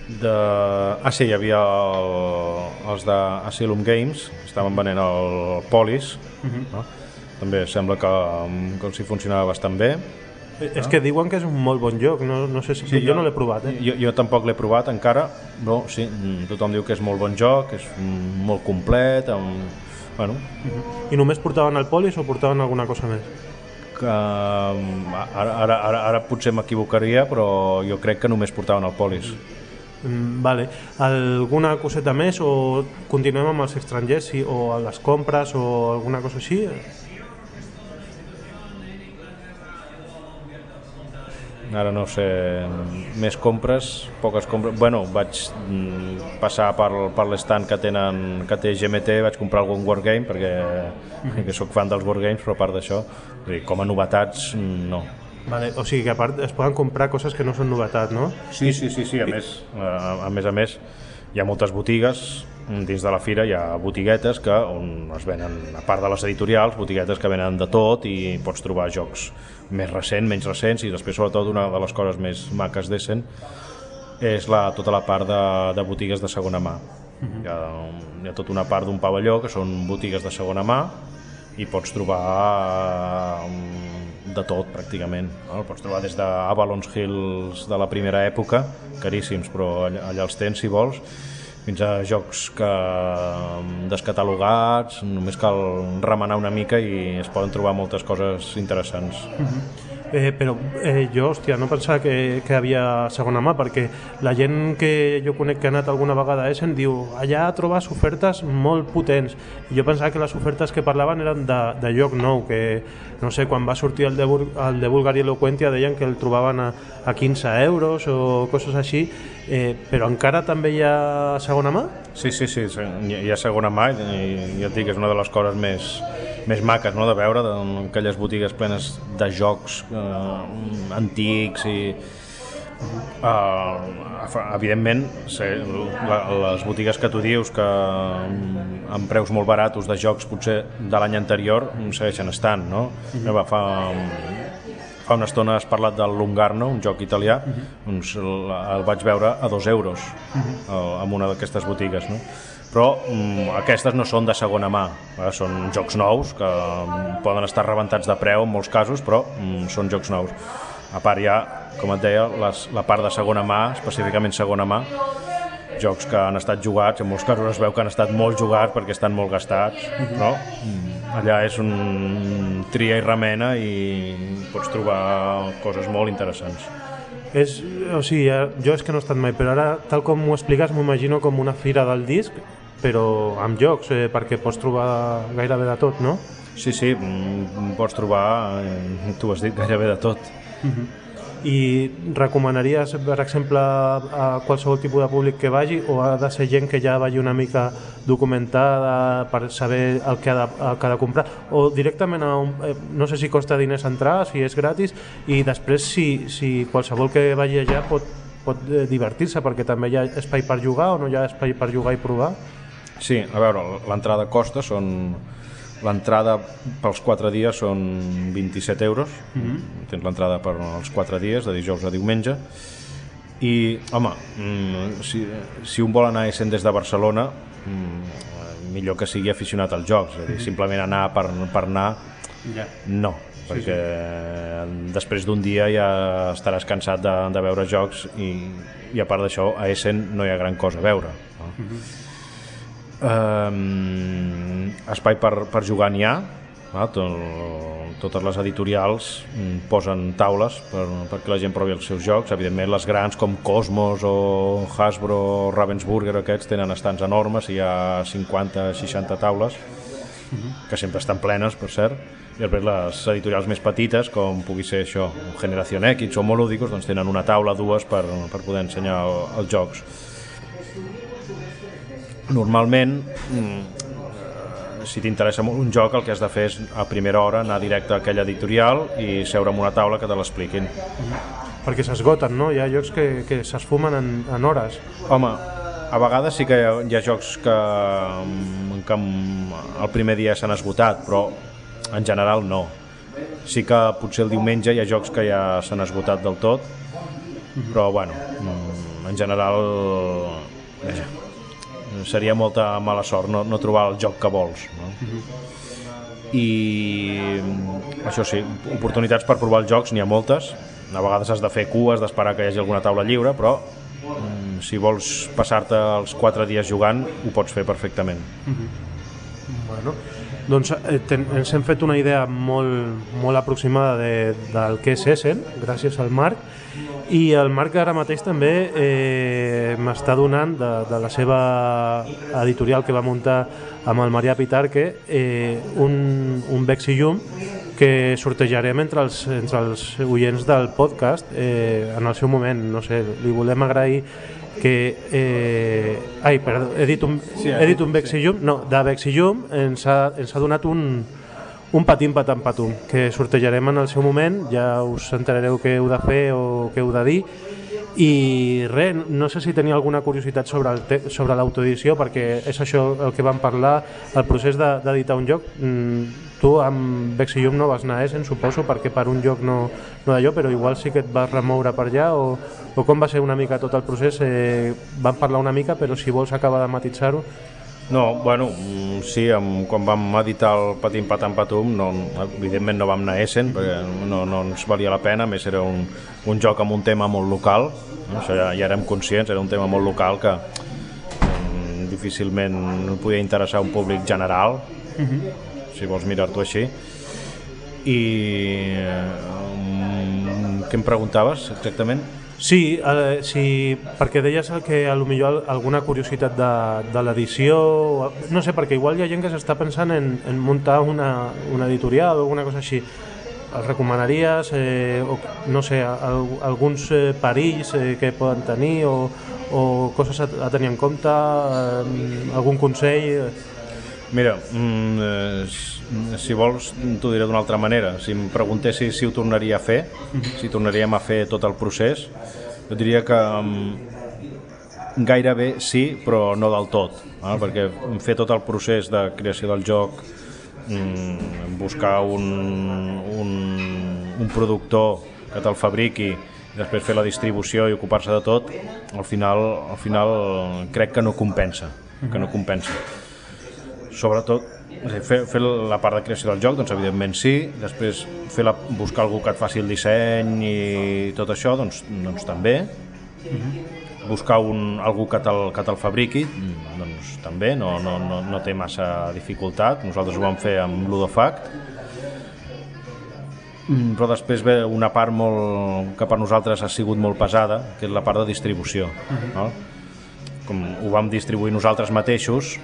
De... Ah, sí, hi havia el... els d'Asylum Games, estaven venent el Polis, no? també sembla que, que els hi funcionava bastant bé.
Eh, És que diuen que és un molt bon joc, no, no sé si... Sí, jo, no l'he provat, eh?
Jo, jo tampoc l'he provat encara, però sí, tothom diu que és molt bon joc, que és molt complet, amb... Bueno,
I només portaven el polis o portaven alguna cosa més?
que ara, ara, ara, ara potser m'equivocaria, però jo crec que només portaven el Polis.
Mm, vale. Alguna coseta més o continuem amb els estrangers sí, o a les compres o alguna cosa així?
Ara no sé, més compres, poques compres... Bueno, vaig mm, passar per, per l'estand que, tenen, que té GMT, vaig comprar algun Wargame, perquè, perquè sóc fan dels Wargames, però a part d'això, com a novetats, mm, no.
Vale. O sigui que a part es poden comprar coses que no són novetat, no?
Sí, sí, sí, sí a, més, a, a més a més, hi ha moltes botigues, dins de la fira hi ha botiguetes que on es venen, a part de les editorials, botiguetes que venen de tot i pots trobar jocs més recents, menys recents i després sobretot una de les coses més maques d'Essen és la, tota la part de, de botigues de segona mà. Hi ha, hi ha tota una part d'un pavelló que són botigues de segona mà i pots trobar eh, de tot pràcticament no? pots trobar des d'Avalon's Hills de la primera època, caríssims però allà, allà els tens si vols fins a jocs que descatalogats, només cal remenar una mica i es poden trobar moltes coses interessants.
Eh, però eh, jo, hòstia, no pensava que, que havia segona mà, perquè la gent que jo conec que ha anat alguna vegada a Essen diu allà trobes ofertes molt potents. I jo pensava que les ofertes que parlaven eren de, de lloc nou, que no sé, quan va sortir el de, Bul- el de Bulgari Eloquentia deien que el trobaven a, a 15 euros o coses així, eh, però encara també hi ha segona mà?
Sí, sí, sí, hi ha segona mà i ja et dic, és una de les coses més, més maques no? de veure, de, aquelles botigues plenes de jocs eh, antics i Uh, evidentment les botigues que tu dius que mm, amb preus molt baratos de jocs potser de l'any anterior mm, segueixen estant no? Mm -hmm. fa, fa una estona has parlat del Lungarno un joc italià mm -hmm. doncs el, vaig veure a dos euros mm -hmm. en una d'aquestes botigues no? però mm, aquestes no són de segona mà eh? són jocs nous que mm, poden estar rebentats de preu en molts casos però mm, són jocs nous a part hi ha, com et deia, les, la part de segona mà, específicament segona mà, jocs que han estat jugats, en molts casos es veu que han estat molt jugats perquè estan molt gastats, però mm, allà és un tria i remena i pots trobar coses molt interessants.
És, o sigui, jo és que no he estat mai, però ara, tal com m'ho expliques, m'ho imagino com una fira del disc, però amb jocs, eh, perquè pots trobar gairebé de tot, no?
Sí, sí, mm, pots trobar, eh, tu has dit, gairebé de tot.
I recomanaries, per exemple, a qualsevol tipus de públic que vagi o ha de ser gent que ja vagi una mica documentada per saber el que ha de, el que ha de comprar? O directament a un, eh, no sé si costa diners entrar, si és gratis i després si, si qualsevol que vagi allà pot, pot eh, divertir-se perquè també hi ha espai per jugar o no hi ha espai per jugar i provar.
Sí, a veure, l'entrada costa, són... L'entrada pels 4 dies són 27 euros, mm -hmm. tens l'entrada per els 4 dies, de dijous a diumenge, i, home, mm, si, si un vol anar Essen des de Barcelona, mm, millor que sigui aficionat als jocs, és a dir, simplement anar per, per anar,
ja.
no, perquè sí, sí. després d'un dia ja estaràs cansat de, de veure jocs i, i a part d'això a Essen no hi ha gran cosa a veure no? Uh -huh. Um, espai per, per jugar n'hi ha va? Tot, totes les editorials mm, posen taules per, la gent provi els seus jocs evidentment les grans com Cosmos o Hasbro o Ravensburger aquests tenen estants enormes hi ha 50-60 taules que sempre estan plenes per cert i després les editorials més petites com pugui ser això, Generación X o Molúdicos doncs tenen una taula, dues per, per poder ensenyar el, els jocs normalment mm, si t'interessa molt un joc el que has de fer és a primera hora anar directe a aquella editorial i seure en una taula que te l'expliquin
perquè s'esgoten, no? Hi ha jocs que, que s'esfumen en, en hores.
Home, a vegades sí que hi ha, hi ha jocs que, que el primer dia s'han esgotat, però en general no. Sí que potser el diumenge hi ha jocs que ja s'han esgotat del tot, però bueno, mm, en general vaja, seria molta mala sort no, no trobar el joc que vols. No? I això sí, oportunitats per provar els jocs n'hi ha moltes, a vegades has de fer cues, d'esperar que hi hagi alguna taula lliure, però mm, si vols passar-te els 4 dies jugant, ho pots fer perfectament.
Bueno, doncs eh, ten, ens hem fet una idea molt, molt aproximada de, del que és Essen, gràcies al Marc, i el Marc ara mateix també eh, m'està donant de, de la seva editorial que va muntar amb el Marià Pitarque eh, un, un Vexi Llum que sortejarem entre els, entre els oients del podcast eh, en el seu moment, no sé, li volem agrair que eh, ai, perdó, he dit un, sí, he dit un Vexi Llum? No, de Vexi Llum ens ha, ens ha donat un, un patim patam patum que sortejarem en el seu moment. Ja us enterareu què heu de fer o què heu de dir. I res, no sé si tenia alguna curiositat sobre el sobre l'autoedició perquè és això el que vam parlar el procés d'editar de, un joc. Mm, tu amb Vexium no vas anar a Essen suposo perquè per un joc no, no d'allò però igual sí que et vas remoure per allà o, o com va ser una mica tot el procés? Eh, vam parlar una mica però si vols acabar de matitzar-ho
no, bueno, mm, sí, amb, quan vam editar el Patim Patam Patum, no, evidentment no vam anar a Essen, perquè no, no ens valia la pena, més era un, un joc amb un tema molt local, no? això ja, ja érem conscients, era un tema molt local que um, difícilment podia interessar un públic general, uh -huh. si vols mirar-t'ho així. I um, què em preguntaves exactament?
Sí, eh, sí, perquè deies que a lo millor alguna curiositat de, de l'edició, no sé, perquè igual hi ha gent que s'està pensant en, en muntar una, una editorial o alguna cosa així. El recomanaries, eh, o, no sé, al, alguns eh, perills eh, que poden tenir o, o coses a, a tenir en compte, eh, algun consell...
Mira, mm, eh, si vols t'ho diré d'una altra manera. Si em preguntessis si ho tornaria a fer, -huh. si tornaríem a fer tot el procés, jo diria que um, gairebé sí, però no del tot, eh? perquè fer tot el procés de creació del joc, mm, buscar un, un, un productor que te'l fabriqui, després fer la distribució i ocupar-se de tot, al final, al final crec que no compensa, que no compensa sobretot fer, fer la part de creació del joc, doncs evidentment sí, després fer la, buscar algú que et faci el disseny i tot això, doncs, doncs també. Mm -hmm. Buscar un, algú que te'l te, te fabriqui, doncs també, no, no, no, no té massa dificultat. Nosaltres ho vam fer amb Ludofact, mm, però després ve una part molt, que per nosaltres ha sigut molt pesada, que és la part de distribució. Uh -huh. no? Com ho vam distribuir nosaltres mateixos,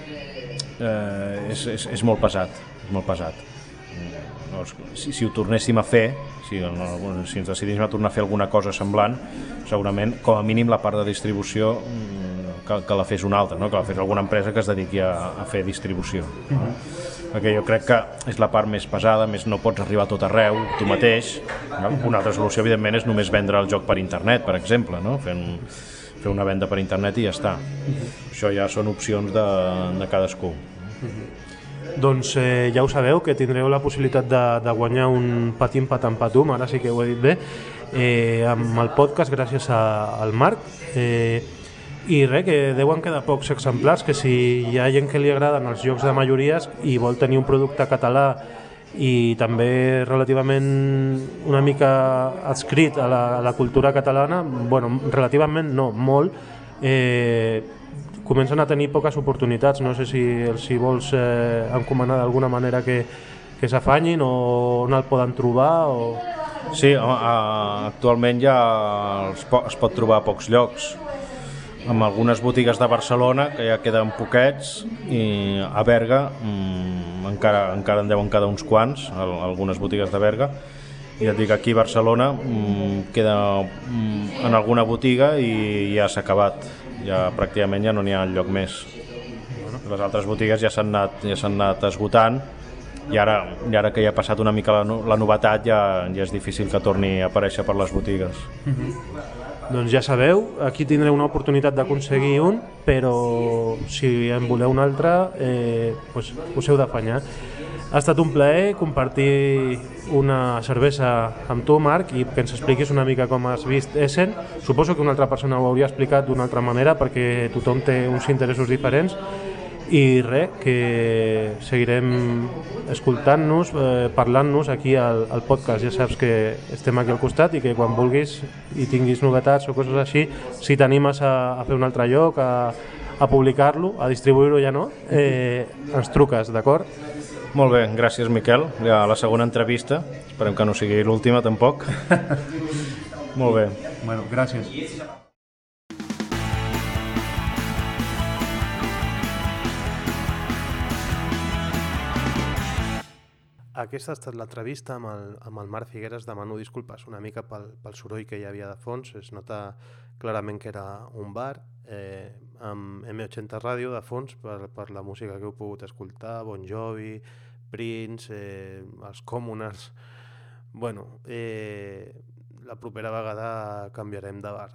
eh, és, és, és molt pesat, és molt pesat. Llavors, si, si ho tornéssim a fer, si, no, si ens decidíssim a tornar a fer alguna cosa semblant, segurament, com a mínim, la part de distribució mm, que, que la fes una altra, no? que la fes alguna empresa que es dediqui a, a fer distribució. Uh -huh. Perquè jo crec que és la part més pesada, més no pots arribar tot arreu, tu mateix. No? Una altra solució, evidentment, és només vendre el joc per internet, per exemple, no? fent, fer una venda per internet i ja està. Uh -huh. Això ja són opcions de, de cadascú. -huh.
Doncs eh, ja ho sabeu, que tindreu la possibilitat de, de guanyar un patim patam patum, ara sí que ho he dit bé, eh, amb el podcast gràcies a, al Marc. Eh, i res, que deuen quedar pocs exemplars, que si hi ha gent que li agraden els jocs de majories i vol tenir un producte català i també relativament una mica adscrit a la, a la cultura catalana, bueno, relativament no, molt, eh, comencen a tenir poques oportunitats. No sé si els si vols eh, encomanar d'alguna manera que, que s'afanyin o on el poden trobar o...
Sí, actualment ja es es pot trobar a pocs llocs amb algunes botigues de Barcelona que ja queden poquets i a Berga mmm, encara, encara en deuen quedar uns quants algunes botigues de Berga i et dic aquí a Barcelona mmm, queda mmm, en alguna botiga i ja s'ha acabat ja pràcticament ja no n'hi ha lloc més. Les altres botigues ja s'han anat, ja anat esgotant i ara, i ara que ja ha passat una mica la, la novetat ja, ja és difícil que torni a aparèixer per les botigues. Mm
-hmm. Doncs ja sabeu, aquí tindreu una oportunitat d'aconseguir un, però si en voleu un altre, eh, pues, us heu d'afanyar. Ha estat un plaer compartir una cervesa amb tu, Marc, i que ens expliquis una mica com has vist Essen. Suposo que una altra persona ho hauria explicat d'una altra manera perquè tothom té uns interessos diferents i res, que seguirem escoltant-nos, eh, parlant-nos aquí al, al podcast. Ja saps que estem aquí al costat i que quan vulguis i tinguis novetats o coses així, si t'animes a, a fer un altre lloc, a, a publicar-lo, a distribuir-ho ja no, eh, ens truques, d'acord?
Molt bé, gràcies Miquel. Ja la segona entrevista, esperem que no sigui l'última tampoc. Molt bé.
Bueno, gràcies. Aquesta ha estat l'entrevista amb, el, amb el Marc Figueres. Demano disculpes una mica pel, pel soroll que hi havia de fons. Es nota clarament que era un bar eh, amb M80 Ràdio de fons per, per la música que heu pogut escoltar, Bon Jovi, Prince, eh, els Commoners... Bueno, eh, la propera vegada canviarem de bar.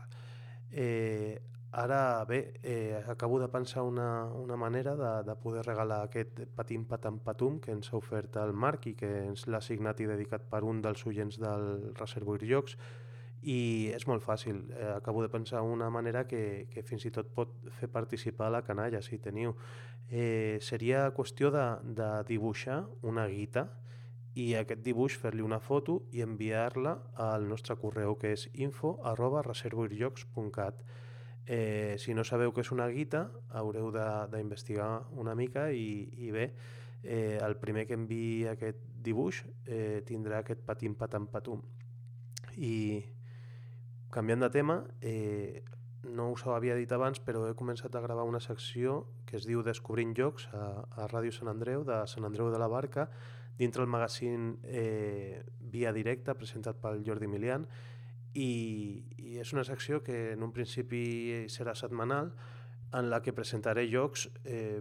Eh, ara, bé, eh, acabo de pensar una, una manera de, de poder regalar aquest patim patam patum que ens ha ofert el Marc i que ens l'ha signat i dedicat per un dels oients del Reservoir Jocs i és molt fàcil. Eh, acabo de pensar una manera que, que fins i tot pot fer participar la canalla, si teniu. Eh, seria qüestió de, de dibuixar una guita i aquest dibuix fer-li una foto i enviar-la al nostre correu que és info arroba eh, si no sabeu què és una guita haureu d'investigar una mica i, i bé, eh, el primer que enviï aquest dibuix eh, tindrà aquest patim patam patum i, Canviant de tema, eh, no us ho havia dit abans, però he començat a gravar una secció que es diu Descobrint Jocs a, a Ràdio Sant Andreu, de Sant Andreu de la Barca, dintre el magazín eh, Via Directa, presentat pel Jordi Milian, i, i és una secció que en un principi serà setmanal, en la que presentaré jocs eh,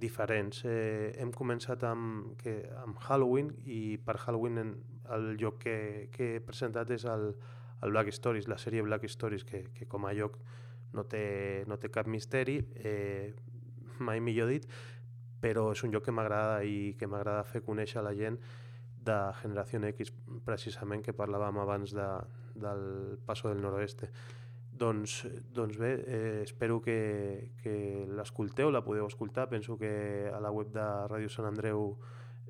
diferents. Eh, hem començat amb, que, amb Halloween i per Halloween en, el joc que, que he presentat és el, el Black Stories, la sèrie Black Stories, que, que com a lloc no té, no té cap misteri, eh, mai millor dit, però és un lloc que m'agrada i que m'agrada fer conèixer la gent de Generació X, precisament, que parlàvem abans de, del Paso del Noroeste. Doncs, doncs bé, eh, espero que, que l'escolteu, la podeu escoltar. Penso que a la web de Ràdio Sant Andreu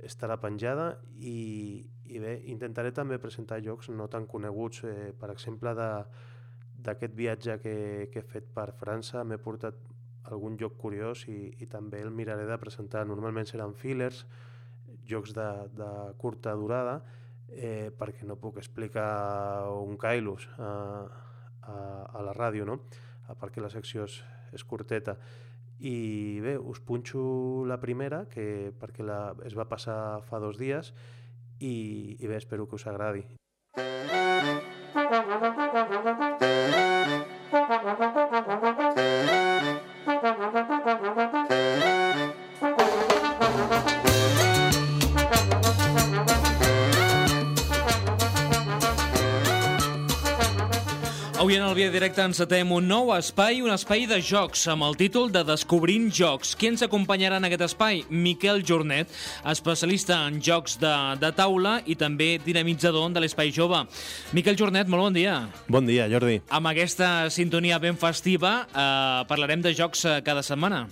estarà penjada i, i bé, intentaré també presentar jocs no tan coneguts. Eh, per exemple, d'aquest viatge que, que he fet per França m'he portat algun joc curiós i, i també el miraré de presentar. Normalment seran fillers, jocs de, de curta durada, eh, perquè no puc explicar un Kailus a, a, a la ràdio, no? perquè la secció és, és curteta i bé, us punxo la primera que perquè la, es va passar fa dos dies i, i bé, espero que us agradi.
Directe encetem un nou espai, un espai de jocs, amb el títol de Descobrint Jocs. Qui ens acompanyarà en aquest espai? Miquel Jornet, especialista en jocs de, de taula i també dinamitzador de l'Espai Jove. Miquel Jornet, molt bon dia.
Bon dia, Jordi.
Amb aquesta sintonia ben festiva eh, parlarem de jocs eh, cada setmana.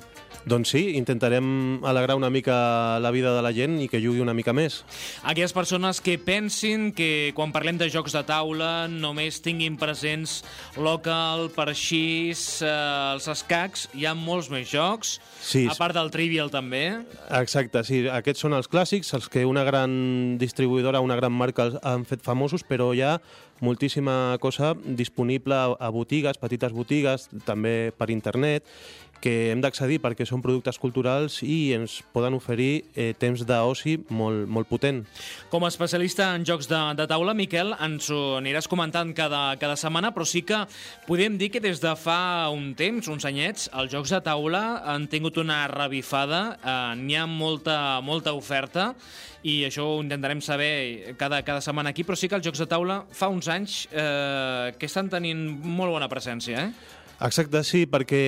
Doncs sí, intentarem alegrar una mica la vida de la gent i que jugui una mica més.
Aquelles persones que pensin que quan parlem de jocs de taula només tinguin presents local, parxís, eh, els escacs, hi ha molts més jocs,
Sí.
a part del Trivial també.
Exacte, sí, aquests són els clàssics, els que una gran distribuïdora, una gran marca els han fet famosos, però hi ha moltíssima cosa disponible a botigues, petites botigues, també per internet, que hem d'accedir perquè són productes culturals i ens poden oferir eh, temps d'oci molt, molt potent.
Com a especialista en jocs de, de taula, Miquel, ens ho aniràs comentant cada, cada setmana, però sí que podem dir que des de fa un temps, uns anyets, els jocs de taula han tingut una revifada, eh, n'hi ha molta, molta oferta, i això ho intentarem saber cada, cada setmana aquí, però sí que els jocs de taula fa uns anys eh, que estan tenint molt bona presència, eh?
Exacte, sí, perquè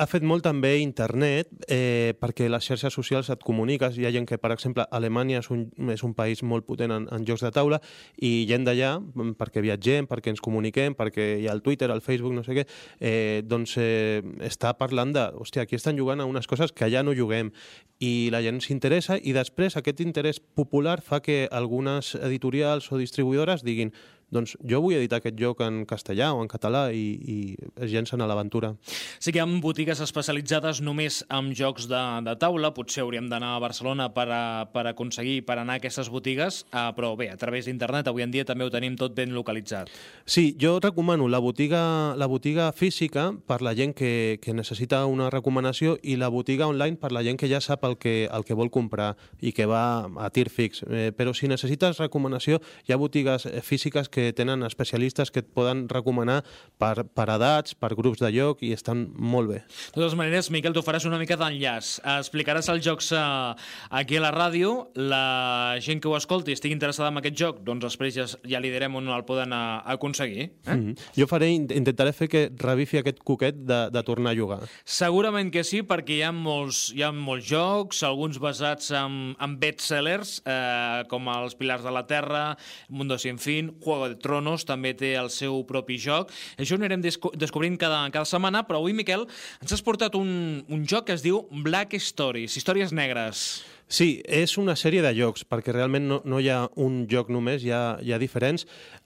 ha fet molt també internet, eh, perquè les xarxes socials et comuniques. Hi ha gent que, per exemple, Alemanya és un, és un país molt potent en, en jocs de taula i gent d'allà, mm, perquè viatgem, perquè ens comuniquem, perquè hi ha el Twitter, el Facebook, no sé què, eh, doncs eh, està parlant de, hòstia, aquí estan jugant a unes coses que allà no juguem. I la gent s'interessa i després aquest interès popular fa que algunes editorials o distribuïdores diguin doncs jo vull editar aquest joc en castellà o en català i, i es llencen a l'aventura.
Sí que hi ha botigues especialitzades només en jocs de, de taula, potser hauríem d'anar a Barcelona per, a, per aconseguir, per anar a aquestes botigues, uh, però bé, a través d'internet avui en dia també ho tenim tot ben localitzat.
Sí, jo recomano la botiga, la botiga física per la gent que, que necessita una recomanació i la botiga online per la gent que ja sap el que, el que vol comprar i que va a tir fix. Eh, però si necessites recomanació, hi ha botigues eh, físiques que tenen especialistes que et poden recomanar per, per edats, per grups de lloc i estan molt bé.
De totes maneres, Miquel, tu faràs una mica d'enllaç. Explicaràs els jocs uh, aquí a la ràdio. La gent que ho escolti i estigui interessada en aquest joc, doncs després ja, ja li direm on el poden uh, aconseguir. Eh?
Mm -hmm. Jo faré, intentaré fer que revifi aquest coquet de, de tornar a jugar.
Segurament que sí, perquè hi ha molts, hi ha molts jocs, alguns basats en, en bestsellers, eh, com els Pilars de la Terra, Mundo Sin Fin, Juego de Tronos també té el seu propi joc. Això ho anirem desco descobrint cada, cada setmana, però avui, Miquel, ens has portat un, un joc que es diu Black Stories, històries negres.
Sí, és una sèrie de jocs, perquè realment no, no hi ha un joc només, hi ha, hi ha diferents.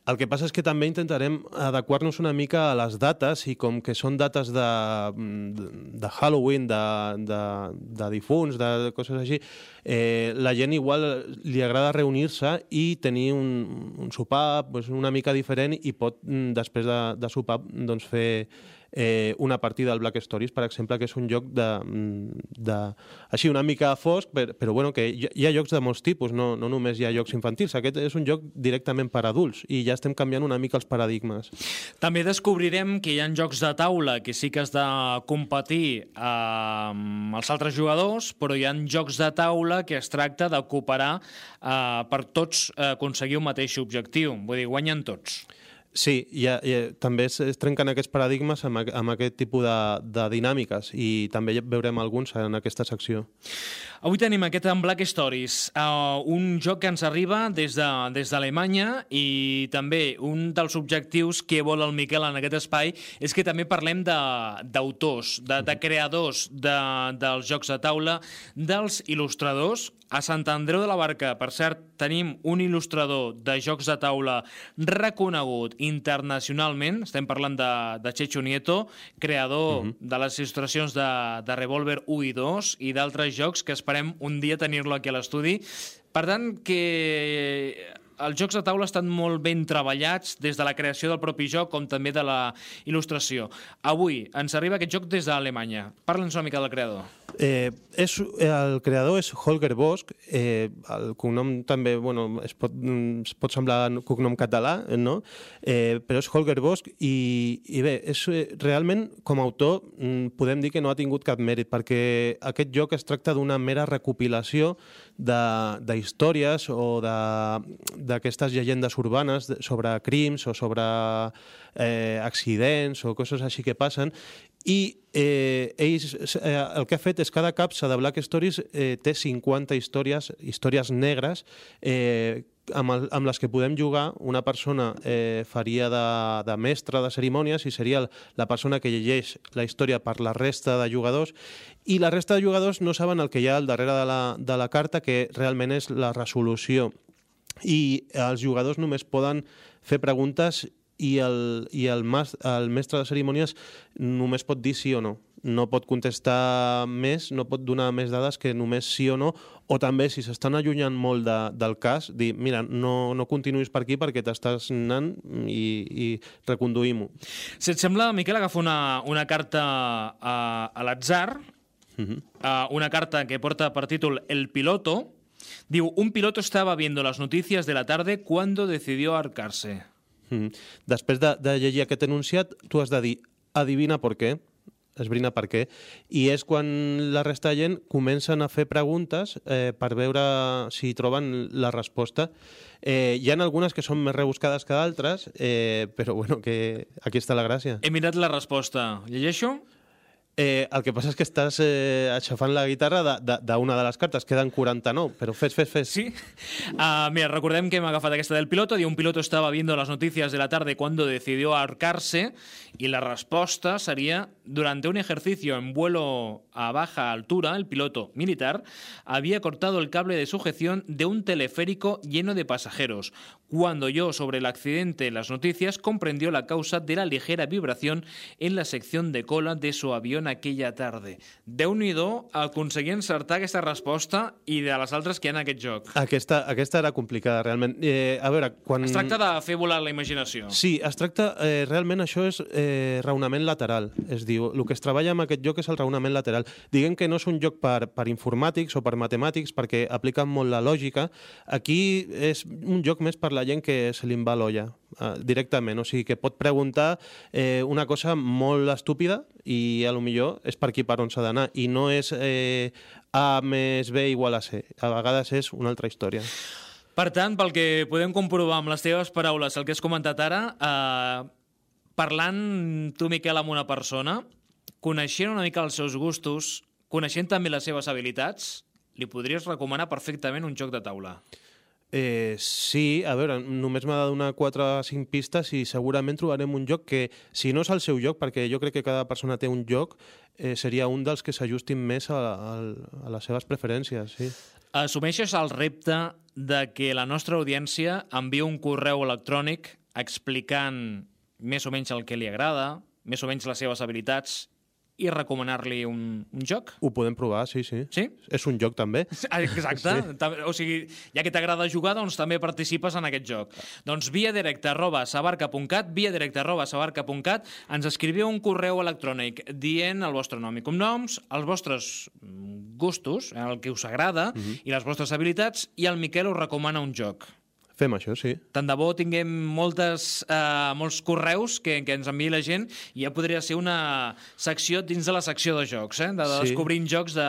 El que passa és que també intentarem adequar-nos una mica a les dates i com que són dates de, de Halloween, de, de, de difunts, de coses així, eh, la gent igual li agrada reunir-se i tenir un, un sopar pues, una mica diferent i pot, després de, de sopar, doncs, fer eh, una partida al Black Stories, per exemple, que és un joc de, de així una mica fosc, però, però bueno, que hi ha jocs de molts tipus, no, no només hi ha jocs infantils. Aquest és un joc directament per adults i ja estem canviant una mica els paradigmes.
També descobrirem que hi ha jocs de taula que sí que has de competir eh, amb els altres jugadors, però hi ha jocs de taula que es tracta de cooperar eh, per tots eh, aconseguir un mateix objectiu. Vull dir, guanyen tots.
Sí, i, i també es, es trenquen aquests paradigmes amb, amb aquest tipus de, de dinàmiques i també veurem alguns en aquesta secció.
Avui tenim aquest en Black Stories, uh, un joc que ens arriba des d'Alemanya de, des i també un dels objectius que vol el Miquel en aquest espai és que també parlem d'autors, de, de, de creadors de, dels jocs de taula, dels il·lustradors. A Sant Andreu de la Barca, per cert, tenim un il·lustrador de jocs de taula reconegut internacionalment, estem parlant de, de Checho Nieto, creador uh -huh. de les il·lustracions de, de Revolver 1 i 2 i d'altres jocs que esperem un dia tenir-lo aquí a l'estudi. Per tant, que els jocs de taula estan molt ben treballats des de la creació del propi joc com també de la il·lustració. Avui ens arriba aquest joc des d'Alemanya. Parla'ns una mica del creador.
Eh, és, el creador és Holger Bosch, eh, el cognom també bueno, es, pot, mm, es pot semblar un cognom català, no? eh, però és Holger Bosch i, i bé, és, eh, realment com a autor mm, podem dir que no ha tingut cap mèrit perquè aquest joc es tracta d'una mera recopilació d'històries o d'aquestes llegendes urbanes sobre crims o sobre eh, accidents o coses així que passen i eh, ells, eh, el que ha fet és cada capsa de Black Stories eh, té 50 històries, històries negres eh, amb, el, amb les que podem jugar, una persona eh, faria de, de mestre de cerimònies i seria la persona que llegeix la història per la resta de jugadors i la resta de jugadors no saben el que hi ha al darrere de la, de la carta, que realment és la resolució. I els jugadors només poden fer preguntes i el, i el, mas, el mestre de cerimònies només pot dir sí o no. No pot contestar més, no pot donar més dades que només sí o no, o també, si s'estan allunyant molt de, del cas, dir, mira, no, no continuïs per aquí perquè t'estàs anant i, i reconduïm-ho.
Si et sembla, Miquel, agafa una, una carta a, a l'atzar, uh -huh. uh, una carta que porta per títol El piloto, diu, un piloto estaba viendo las noticias de la tarde cuando decidió arcarse.
Mm. Després de, de llegir aquest enunciat, tu has de dir, adivina per què, esbrina per què, i és quan la resta de gent comencen a fer preguntes eh, per veure si troben la resposta. Eh, hi ha algunes que són més rebuscades que d'altres, eh, però bueno, que aquí està la gràcia.
He mirat la resposta. Llegeixo?
Eh, el que passa és que estàs eh, aixafant la guitarra d'una de, de, de, de les cartes, queden 49, però fes, fes, fes.
Sí? Uh, mira, recordem que hem agafat aquesta del piloto, diu un piloto estava viendo las noticias de la tarde cuando decidió ahorcarse y la resposta seria durante un ejercicio en vuelo a baja altura, el piloto militar había cortado el cable de sujeción de un teleférico lleno de pasajeros. Cuando yo sobre el accidente en las noticias comprendió la causa de la ligera vibración en la sección de cola de su avión aquella tarde. Déu-n'hi-do aconseguir encertar aquesta resposta i de les altres que hi ha en aquest joc.
Aquesta, aquesta era complicada, realment. Eh, a veure, quan...
Es tracta de fer volar la imaginació.
Sí, es tracta... Eh, realment això és eh, raonament lateral. Es diu, el que es treballa amb aquest joc és el raonament lateral. Diguem que no és un joc per, per informàtics o per matemàtics, perquè apliquen molt la lògica. Aquí és un joc més per la gent que se li va l'olla eh, directament, o sigui que pot preguntar eh, una cosa molt estúpida i a lo millor és per aquí per on s'ha d'anar i no és eh, A més B igual a C, a vegades és una altra història.
Per tant, pel que podem comprovar amb les teves paraules, el que has comentat ara, eh, parlant tu, Miquel, amb una persona, coneixent una mica els seus gustos, coneixent també les seves habilitats, li podries recomanar perfectament un joc de taula.
Eh, sí, a veure, només m'ha de donar 4 o 5 pistes i segurament trobarem un joc que, si no és el seu joc, perquè jo crec que cada persona té un joc, eh, seria un dels que s'ajustin més a, a, a les seves preferències, sí.
Assumeixes el repte de que la nostra audiència envia un correu electrònic explicant més o menys el que li agrada, més o menys les seves habilitats i recomanar-li un, un joc?
Ho podem provar, sí, sí.
Sí?
És un joc, també.
Exacte. Sí. O sigui, ja que t'agrada jugar, doncs també participes en aquest joc. Doncs via directa arroba sabarca.cat, via directa arroba sabarca.cat, ens escriviu un correu electrònic dient el vostre nom i cognoms, els vostres gustos, el que us agrada, uh
Mhm.
-huh. i les vostres habilitats, i el Miquel us recomana un joc.
Fem això, sí.
Tant de bo tinguem moltes, eh, molts correus que, que ens enviï la gent i ja podria ser una secció dins de la secció de jocs, eh? de, de
Sí.
descobrint jocs de,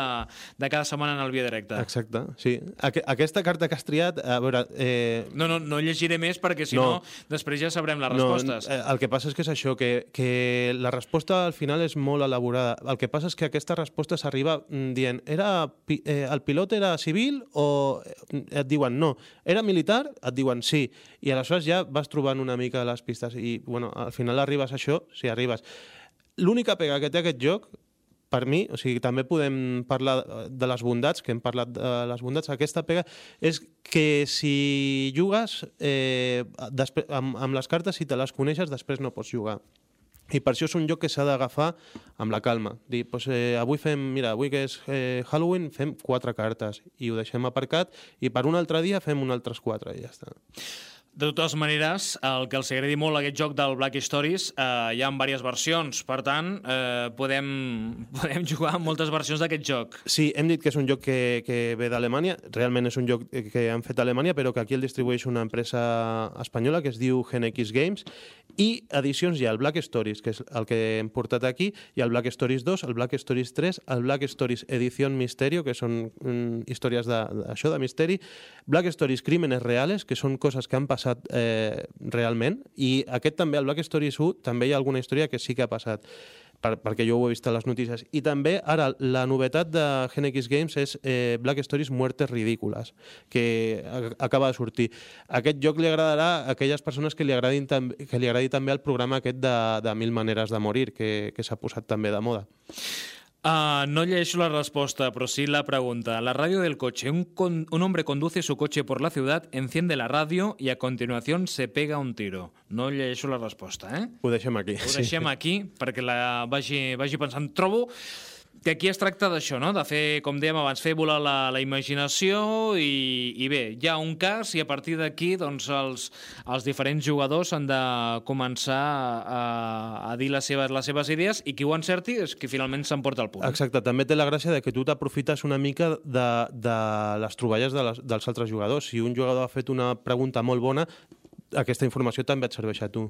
de cada setmana en el Via Directe.
Exacte, sí. Aqu aquesta carta que has triat, a veure... Eh,
No, no, no llegiré més perquè si no,
No.
després ja sabrem les respostes.
No, eh, el que passa és que és això, que, que la resposta al final és molt elaborada. El que passa és que aquesta resposta s'arriba mm, dient era, eh, el pilot era civil o eh, et diuen no, era militar, et diuen sí. I aleshores ja vas trobant una mica les pistes i bueno, al final arribes a això, si arribes. L'única pega que té aquest joc per mi, o sigui, també podem parlar de les bondats, que hem parlat de les bondats, aquesta pega és que si jugues eh, amb, amb les cartes, si te les coneixes, després no pots jugar. I per això és un joc que s'ha d'agafar amb la calma. Dir, doncs, eh, avui fem, mira, avui que és eh, Halloween, fem quatre cartes i ho deixem aparcat i per un altre dia fem un altres quatre i ja està.
De totes maneres, el que els agradi molt aquest joc del Black Stories, eh, hi ha diverses versions, per tant, eh, podem, podem jugar amb moltes versions d'aquest joc.
Sí, hem dit que és un joc que, que ve d'Alemanya, realment és un joc que han fet a Alemanya, però que aquí el distribueix una empresa espanyola que es diu GenX Games, i edicions hi ha el Black Stories, que és el que hem portat aquí, i el Black Stories 2, el Black Stories 3, el Black Stories Edición Misterio, que són mm, històries de, de, de misteri, Black Stories Crímenes Reales, que són coses que han passat eh, realment, i aquest també, el Black Stories 1, també hi ha alguna història que sí que ha passat per, perquè jo ho he vist a les notícies. I també, ara, la novetat de GenX Games és eh, Black Stories Muertes Ridícules, que acaba de sortir. Aquest joc li agradarà a aquelles persones que li, agradin que li agradi també el programa aquest de, de Mil maneres de morir, que, que s'ha posat també de moda.
Uh, no llegeixo la resposta, però sí la pregunta. La radio del coche. Un, con- un hombre conduce su coche por la ciudad, enciende la radio y a continuación se pega un tiro. No llegeixo la resposta, eh?
Ho deixem aquí.
Ho deixem aquí perquè la vagi, vagi pensant. Trobo que aquí es tracta d'això, no? de fer, com dèiem abans, fer volar la, la imaginació i, i bé, hi ha un cas i a partir d'aquí doncs, els, els diferents jugadors han de començar a, a dir les seves, les seves idees i qui ho encerti és qui finalment s'emporta el punt.
Exacte, també té la gràcia de que tu t'aprofites una mica de, de les troballes de les, dels altres jugadors. Si un jugador ha fet una pregunta molt bona, aquesta informació també et serveix a tu.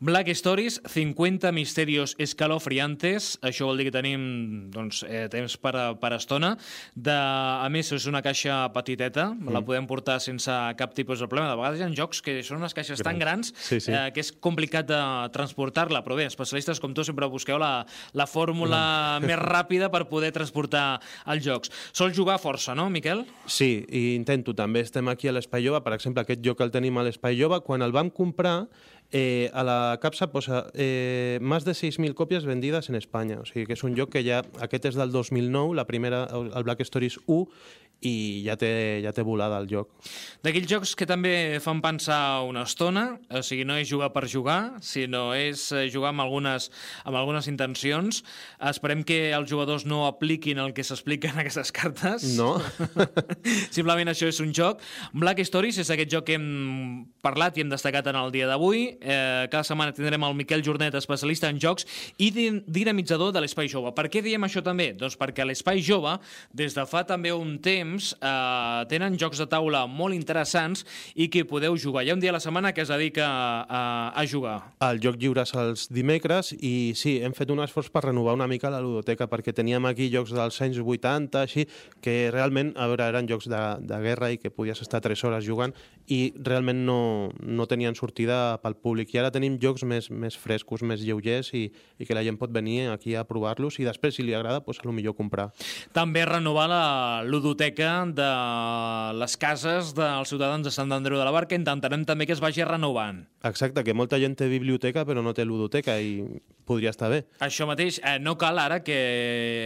Black Stories, 50 misterios escalofriantes. Això vol dir que tenim doncs, eh, temps per, a- per estona. De, a més, és una caixa petiteta, mm. la podem portar sense cap tipus de problema. De vegades hi ha jocs que són unes caixes tan grans
Sí, sí.
Eh, que és complicat de transportar-la, però bé, especialistes com tu sempre busqueu la, la fórmula més ràpida per poder transportar els jocs. Sol jugar força, no, Miquel?
Sí, i intento també. Estem aquí a l'Espai Jove, per exemple, aquest joc el tenim a l'Espai Jove. Quan el vam comprar, eh, a la capsa posa eh, més de 6.000 còpies vendides en Espanya. O sigui que és un joc que ja... Aquest és del 2009, la primera, el Black Stories 1, i ja té, ja té volada el joc.
D'aquells jocs que també fan pensar una estona, o sigui, no és jugar per jugar, sinó és eh, jugar amb algunes, amb algunes intencions. Esperem que els jugadors no apliquin el que s'explica en aquestes cartes.
No?
Simplement això és un joc. Black Stories és aquest joc que hem parlat i hem destacat en el dia d'avui. Eh, cada setmana tindrem el Miquel Jornet, especialista en jocs i din- dinamitzador de l'Espai Jove. Per què diem això també? Doncs perquè l'Espai Jove, des de fa també un temps, eh, tenen jocs de taula molt interessants i que podeu jugar. Hi ha un dia a la setmana que es dedica a, a jugar.
El joc lliure és els dimecres i sí, hem fet un esforç per renovar una mica la ludoteca perquè teníem aquí jocs dels anys 80, així, que realment, a veure, eren jocs de, de guerra i que podies estar 3 hores jugant i realment no, no tenien sortida pel públic. I ara tenim jocs més, més frescos, més lleugers i, i que la gent pot venir aquí a provar-los i després, si li agrada, doncs, a lo millor comprar.
També renovar la ludoteca de les cases dels ciutadans de Sant Andreu de la Barca. Intentarem també que es vagi renovant.
Exacte, que molta gent té biblioteca però no té ludoteca i podria estar bé.
Això mateix, eh, no cal ara que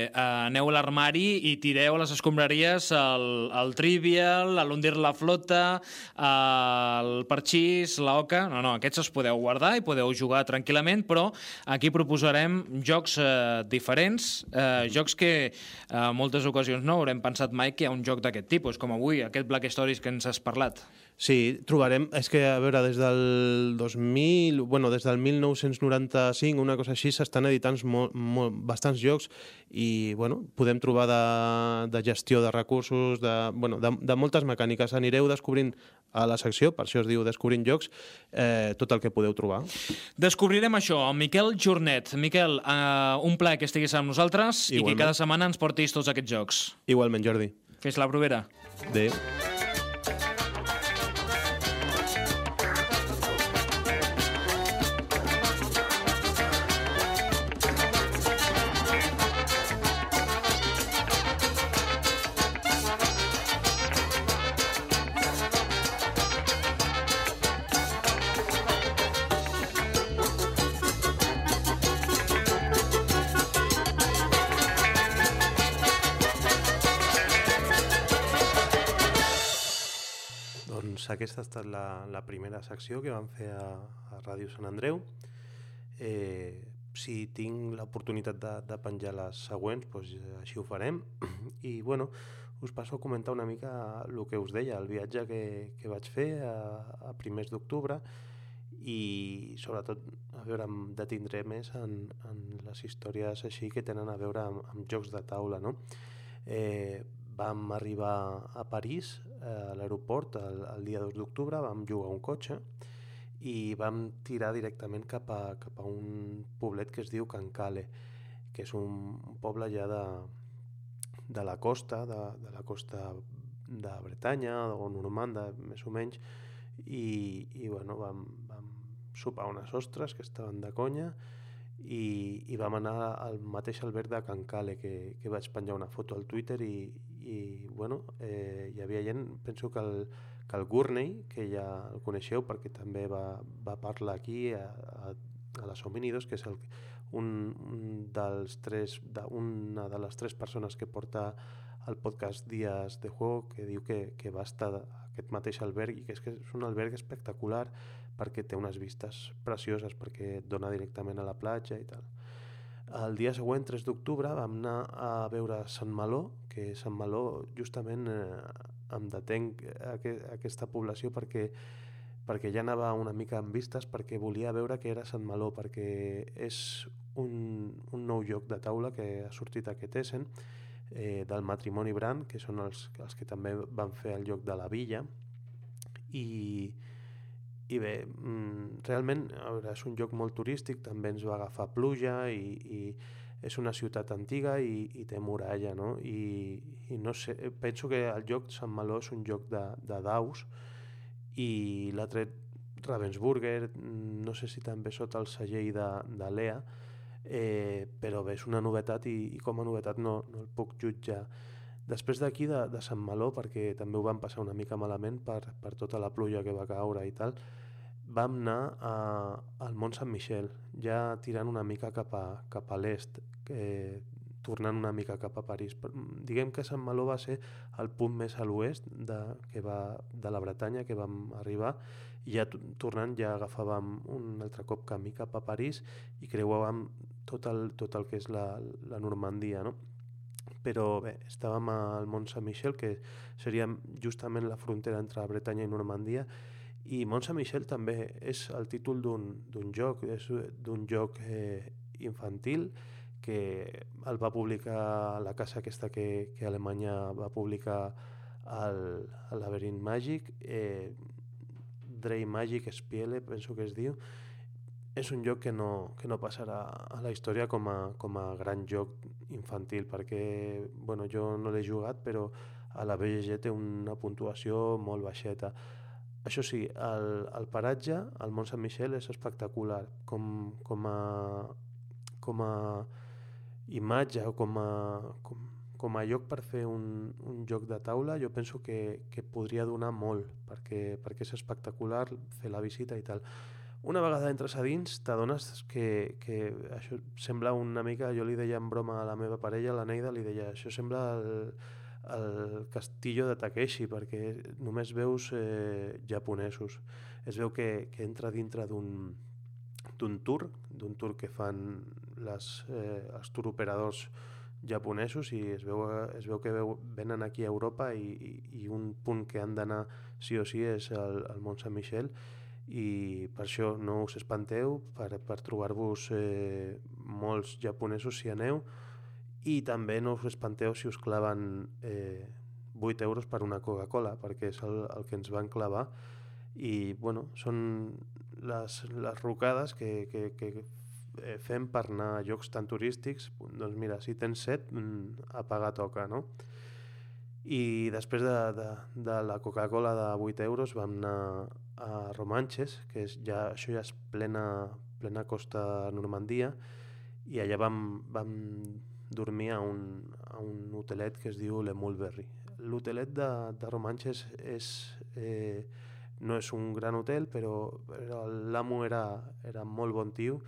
eh, aneu a l'armari i tireu a les escombraries el, el Trivial, l'Undir la Flota, el Parxís, la Oca... No, no, aquests els podeu guardar i podeu jugar tranquil·lament, però aquí proposarem jocs eh, diferents, eh, jocs que eh, moltes ocasions no haurem pensat mai que hi ha un joc d'aquest tipus, com avui, aquest Black Stories que ens has parlat.
Sí, trobarem... És que, a veure, des del 2000... Bueno, des del 1995, una cosa així, s'estan editant molt, molt, bastants jocs i, bueno, podem trobar de, de gestió de recursos, de, bueno, de, de moltes mecàniques. Anireu descobrint a la secció, per això es diu Descobrint Jocs, eh, tot el que podeu trobar.
Descobrirem això amb Miquel Jornet. Miquel, eh, un plaer que estiguis amb nosaltres i
Igualment.
que cada setmana ens portis tots aquests jocs.
Igualment, Jordi.
Fes la provera.
Adéu. Primera secció que vam fer a, a Ràdio Sant Andreu. Eh, si tinc l'oportunitat de, de penjar les següents, doncs així ho farem. I, bueno, us passo a comentar una mica el que us deia, el viatge que, que vaig fer a, a primers d'octubre i sobretot a veure, em detindré més en, en les històries així que tenen a veure amb, amb jocs de taula. No? Eh, vam arribar a París, a l'aeroport, el, el dia 2 d'octubre, vam jugar un cotxe i vam tirar directament cap a, cap a un poblet que es diu Cancale, que és un, poble ja de, de la costa, de, de la costa de Bretanya o Normanda, més o menys, i, i bueno, vam, vam sopar unes ostres que estaven de conya i, i vam anar al mateix alberg de Can Cale que, que vaig penjar una foto al Twitter i, i bueno, eh, hi havia gent, penso que el, que el Gurney, que ja el coneixeu perquè també va, va parlar aquí a, a, a les Hominidos, que és el, un, un dels tres, de, una de les tres persones que porta el podcast Dies de Juego, que diu que, que va estar aquest mateix alberg i que és, que és un alberg espectacular perquè té unes vistes precioses, perquè dona directament a la platja i tal. El dia següent, 3 d'octubre, vam anar a veure Sant Maló, que Sant Maló justament eh, em detenc a, a aquesta població perquè perquè ja anava una mica en vistes perquè volia veure què era Sant Maló perquè és un, un nou lloc de taula que ha sortit aquest Essen eh, del matrimoni Brand que són els, els que també van fer el lloc de la villa. I, i bé, mm, realment és un lloc molt turístic, també ens va agafar pluja i, i és una ciutat antiga i, i té muralla, no? I, i no sé, penso que el lloc Sant Maló és un lloc de, de daus i l'ha tret Ravensburger, no sé si també sota el segell de, de l'EA, eh, però bé, és una novetat i, i com a novetat no, no el puc jutjar. Després d'aquí, de, de Sant Maló, perquè també ho vam passar una mica malament per, per tota la pluja que va caure i tal, vam anar a, al Mont Sant Michel, ja tirant una mica cap a, cap a l'est, eh, tornant una mica cap a París. Diguem que Sant Maló va ser el punt més a l'oest de, que va, de la Bretanya que vam arribar i ja tornant ja agafàvem un altre cop camí cap a París i creuàvem tot el, tot el que és la, la Normandia, no? però bé, estàvem al Mont Saint-Michel, que seria justament la frontera entre Bretanya i Normandia, i Mont Saint-Michel també és el títol d'un joc, és d'un joc eh, infantil que el va publicar la casa aquesta que, que Alemanya va publicar el, el laberint màgic, eh, Drey Magic Spiele, penso que es diu, és un joc que no, que no passarà a la història com a, com a gran joc infantil, perquè bueno, jo no l'he jugat, però a la BGG té una puntuació molt baixeta. Això sí, el, el paratge, el Mont Sant Michel, és espectacular. Com, com, a, com a imatge o com a, com, com a lloc per fer un, un joc de taula, jo penso que, que podria donar molt, perquè, perquè és espectacular fer la visita i tal. Una vegada entres a dins, t'adones que, que això sembla una mica... Jo li deia en broma a la meva parella, la Neida, li deia, això sembla el, el castillo de Takeshi perquè només veus eh, japonesos. Es veu que, que entra dintre d'un d'un tour, d'un tour que fan les, eh, els operadors japonesos i es veu, es veu que veu, venen aquí a Europa i, i, i un punt que han d'anar sí o sí és el, el Mont Saint Michel i per això no us espanteu per, per trobar-vos eh, molts japonesos si aneu i també no us espanteu si us claven eh, 8 euros per una Coca-Cola, perquè és el, el que ens van clavar. I bueno, són les, les rocades que, que, que fem per anar a llocs tan turístics, doncs mira, si tens set, mm, a pagar toca, no? I després de, de, de la Coca-Cola de 8 euros vam anar a Romanches, que és ja, això ja és plena, plena costa Normandia, i allà vam, vam dormir a un, a un hotelet que es diu Le Mulberry. L'hotelet de, de Romanches és, eh, no és un gran hotel, però, però l'amo era, era molt bon tio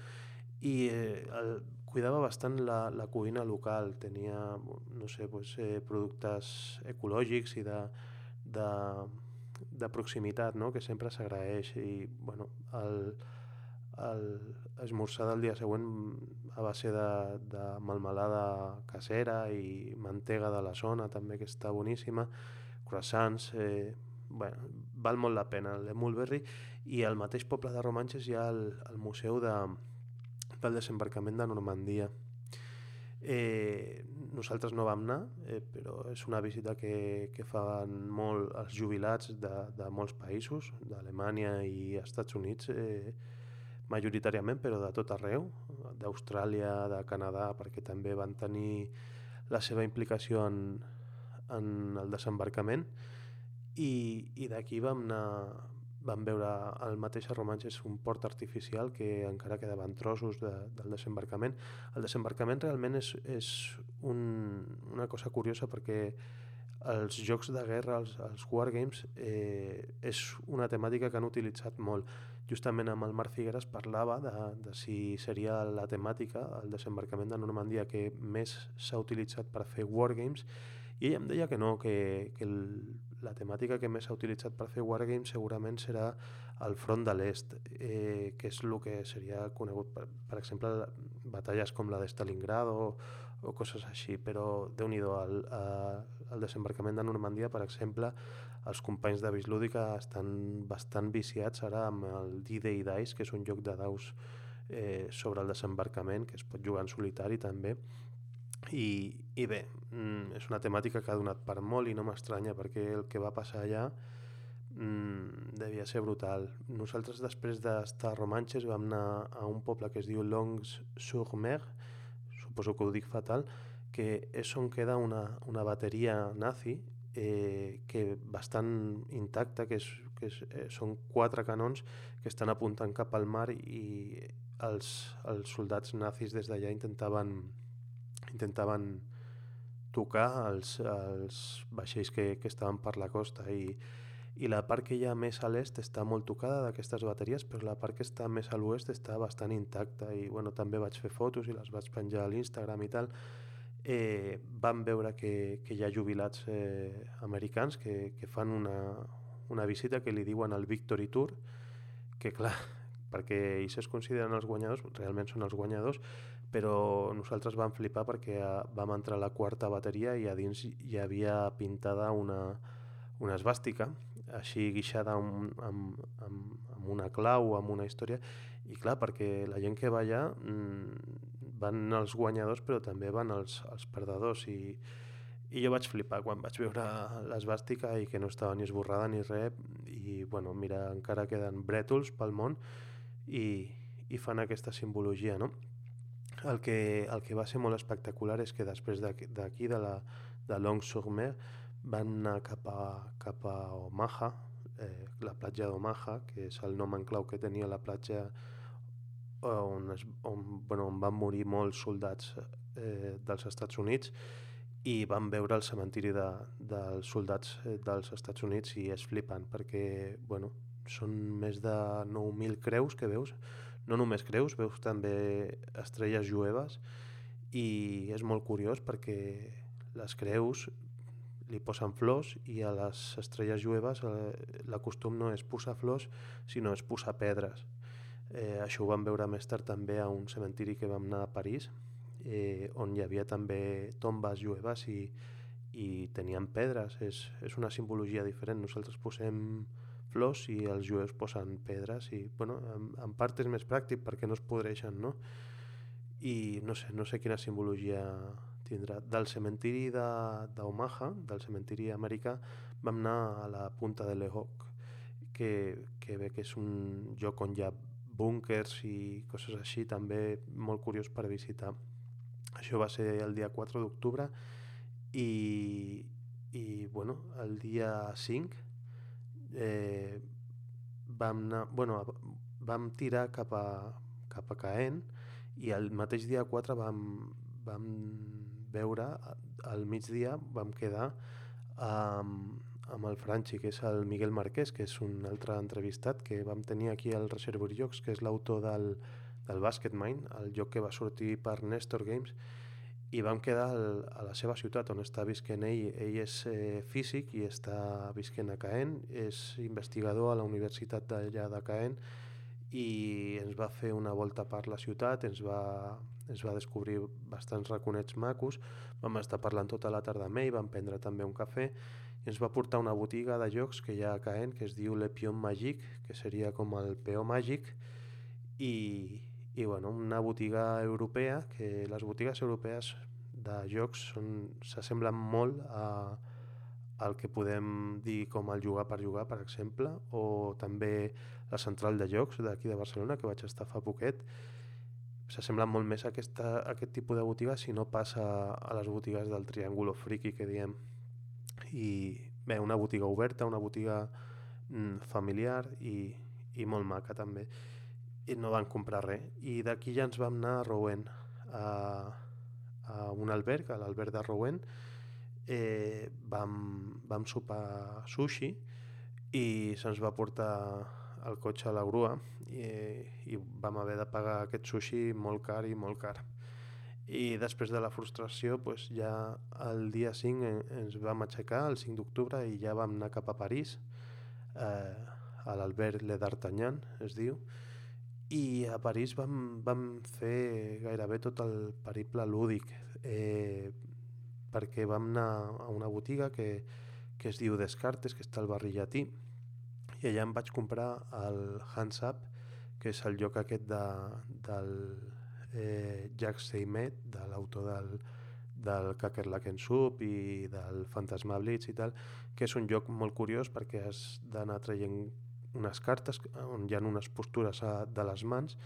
i eh, el, cuidava bastant la, la cuina local, tenia, no sé, pues, eh, productes ecològics i de, de, de proximitat, no? que sempre s'agraeix i bueno, el, el esmorzar del dia següent a base de, de melmelada casera i mantega de la zona també que està boníssima, croissants, eh, bueno, val molt la pena el de Mulberry i al mateix poble de Romanches hi ha el, el museu de, del desembarcament de Normandia. Eh, nosaltres no vam anar, eh, però és una visita que, que fan molt els jubilats de, de molts països, d'Alemanya i Estats Units, eh, majoritàriament, però de tot arreu, d'Austràlia, de Canadà, perquè també van tenir la seva implicació en, en el desembarcament i, i d'aquí vam anar vam veure el mateix a Romanches un port artificial que encara quedaven trossos de, del desembarcament. El desembarcament realment és, és un, una cosa curiosa perquè els jocs de guerra, els, els wargames, eh, és una temàtica que han utilitzat molt. Justament amb el Marc Figueres parlava de, de si seria la temàtica, el desembarcament de Normandia, que més s'ha utilitzat per fer wargames, i ell em deia que no, que, que el, la temàtica que més s'ha utilitzat per fer wargames segurament serà el front de l'est, eh, que és el que seria conegut, per, per exemple, batalles com la de Stalingrad o, o coses així, però déu nhi el, el desembarcament de Normandia, per exemple, els companys de Bislúdica estan bastant viciats ara amb el D-Day Dice, que és un joc de daus eh, sobre el desembarcament, que es pot jugar en solitari també, i, i bé, mm, és una temàtica que ha donat per molt i no m'estranya perquè el que va passar allà mm, devia ser brutal. Nosaltres després d'estar a Romanches vam anar a un poble que es diu Longs-sur-Mer, suposo que ho dic fatal, que és on queda una, una bateria nazi eh, que bastant intacta, que, és, que és, eh, són quatre canons que estan apuntant cap al mar i els, els soldats nazis des d'allà intentaven intentaven tocar els, els vaixells que, que estaven per la costa i, i la part que hi ha més a l'est està molt tocada d'aquestes bateries, però la part que està més a l'oest està bastant intacta i bueno, també vaig fer fotos i les vaig penjar a l'Instagram i tal. Eh, vam veure que, que hi ha jubilats eh, americans que, que fan una, una visita que li diuen el Victory Tour, que clar, perquè ells es consideren els guanyadors, realment són els guanyadors, però nosaltres vam flipar perquè eh, vam entrar a la quarta bateria i a dins hi havia pintada una, una esbàstica, així guixada amb, amb, amb, amb una clau, amb una història, i clar, perquè la gent que va allà mmm, van els guanyadors però també van els, els perdedors. I, i jo vaig flipar quan vaig veure l'esbàstica i que no estava ni esborrada ni res. I bueno, mira, encara queden brètols pel món i, i fan aquesta simbologia, no? El que, el que va ser molt espectacular és que després d'aquí, de, la, de Long-sur-Mer, van anar cap a, cap a Omaha, eh, la platja d'Omaha, que és el nom en clau que tenia la platja on, es, on, bueno, on van morir molts soldats eh, dels Estats Units i van veure el cementiri de, dels soldats eh, dels Estats Units i és flipant perquè bueno, són més de 9.000 creus que veus? No només creus, veus també estrelles jueves i és molt curiós perquè les creus li posen flors i a les estrelles jueves eh, la costum no és posar flors sinó és posar pedres. Eh, això ho vam veure més tard també a un cementiri que vam anar a París eh, on hi havia també tombes jueves i, i tenien pedres. És, és una simbologia diferent. Nosaltres posem flors i els jueus posen pedres i bueno, en, en part és més pràctic perquè no es podreixen, no? I no sé, no sé quina simbologia tindrà. Del cementiri d'Omaha, de, del cementiri americà, vam anar a la punta de Lehok, que, que bé que és un lloc on hi ha búnkers i coses així, també molt curiós per visitar. Això va ser el dia 4 d'octubre i, i bueno, el dia 5 eh, vam, anar, bueno, vam tirar cap a, cap a Caen i el mateix dia 4 vam, vam veure, al migdia vam quedar amb, amb el Franchi, que és el Miguel Marquès, que és un altre entrevistat que vam tenir aquí al Reservoir Jocs, que és l'autor del, del Basketmine, el joc que va sortir per Nestor Games, i vam quedar al, a la seva ciutat on està visquent ell. Ell és eh, físic i està visquent a Caen, és investigador a la Universitat d'allà de Caen i ens va fer una volta per la ciutat, ens va, ens va descobrir bastants raconets macos, vam estar parlant tota la tarda amb ell, vam prendre també un cafè i ens va portar una botiga de jocs que hi ha a Caen que es diu Le Pion Magic, que seria com el peó màgic i, i bueno, una botiga europea, que les botigues europees de jocs s'assemblen molt a, el que podem dir com el jugar per jugar, per exemple, o també la central de jocs d'aquí de Barcelona, que vaig estar fa poquet, s'assembla molt més a, aquesta, a aquest tipus de botiga si no passa a les botigues del triàngulo friki que diem. I bé, una botiga oberta, una botiga mm, familiar i, i molt maca també. I no van comprar res. I d'aquí ja ens vam anar a Rouen, a, a un alberg, a l'alberg de Rouen, eh, vam, vam sopar sushi i se'ns va portar el cotxe a la grua i, i vam haver de pagar aquest sushi molt car i molt car. I després de la frustració, pues, ja el dia 5 ens vam aixecar, el 5 d'octubre, i ja vam anar cap a París, eh, a l'Albert Le d'Artagnan, es diu, i a París vam, vam fer gairebé tot el periple lúdic. Eh, perquè vam anar a una botiga que, que es diu Descartes, que està al barri llatí, i allà em vaig comprar el Hands Up, que és el lloc aquest de, del eh, Jacques Seymet, de l'autor del, del Kakerlaken Soup i del Fantasma Blitz i tal, que és un lloc molt curiós perquè has d'anar traient unes cartes on hi ha unes postures a, de les mans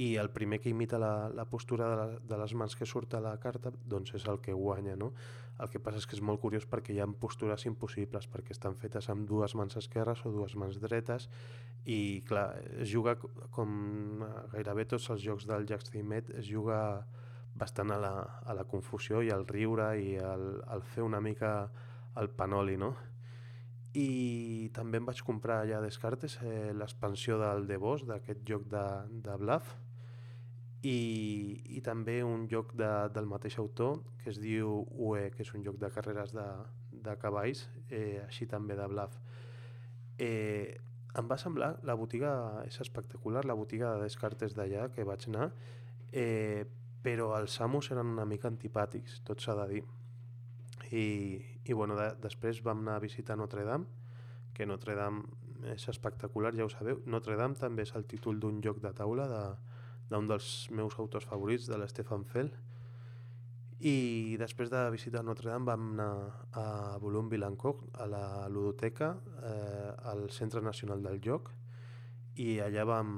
i el primer que imita la, la postura de, la, de les mans que surt a la carta doncs és el que guanya. No? El que passa és que és molt curiós perquè hi ha postures impossibles, perquè estan fetes amb dues mans esquerres o dues mans dretes i clar, es juga com gairebé tots els jocs del Jack Steinmet, es juga bastant a la, a la confusió i al riure i al, al fer una mica el panoli, no? I també em vaig comprar allà a Descartes eh, l'expansió del The Boss, d'aquest joc de, de Bluff, i, i també un joc de, del mateix autor que es diu UE, que és un joc de carreres de, de cavalls, eh, així també de bluff. Eh, em va semblar, la botiga és espectacular, la botiga de Descartes d'allà que vaig anar, eh, però els amos eren una mica antipàtics, tot s'ha de dir. I, i bueno, de, després vam anar a visitar Notre Dame, que Notre Dame és espectacular, ja ho sabeu. Notre Dame també és el títol d'un joc de taula de, d'un dels meus autors favorits, de l'Stefan Fell. I després de visitar Notre Dame vam anar a Boulogne-Billancourt, a la ludoteca, eh, al Centre Nacional del Joc, i allà vam,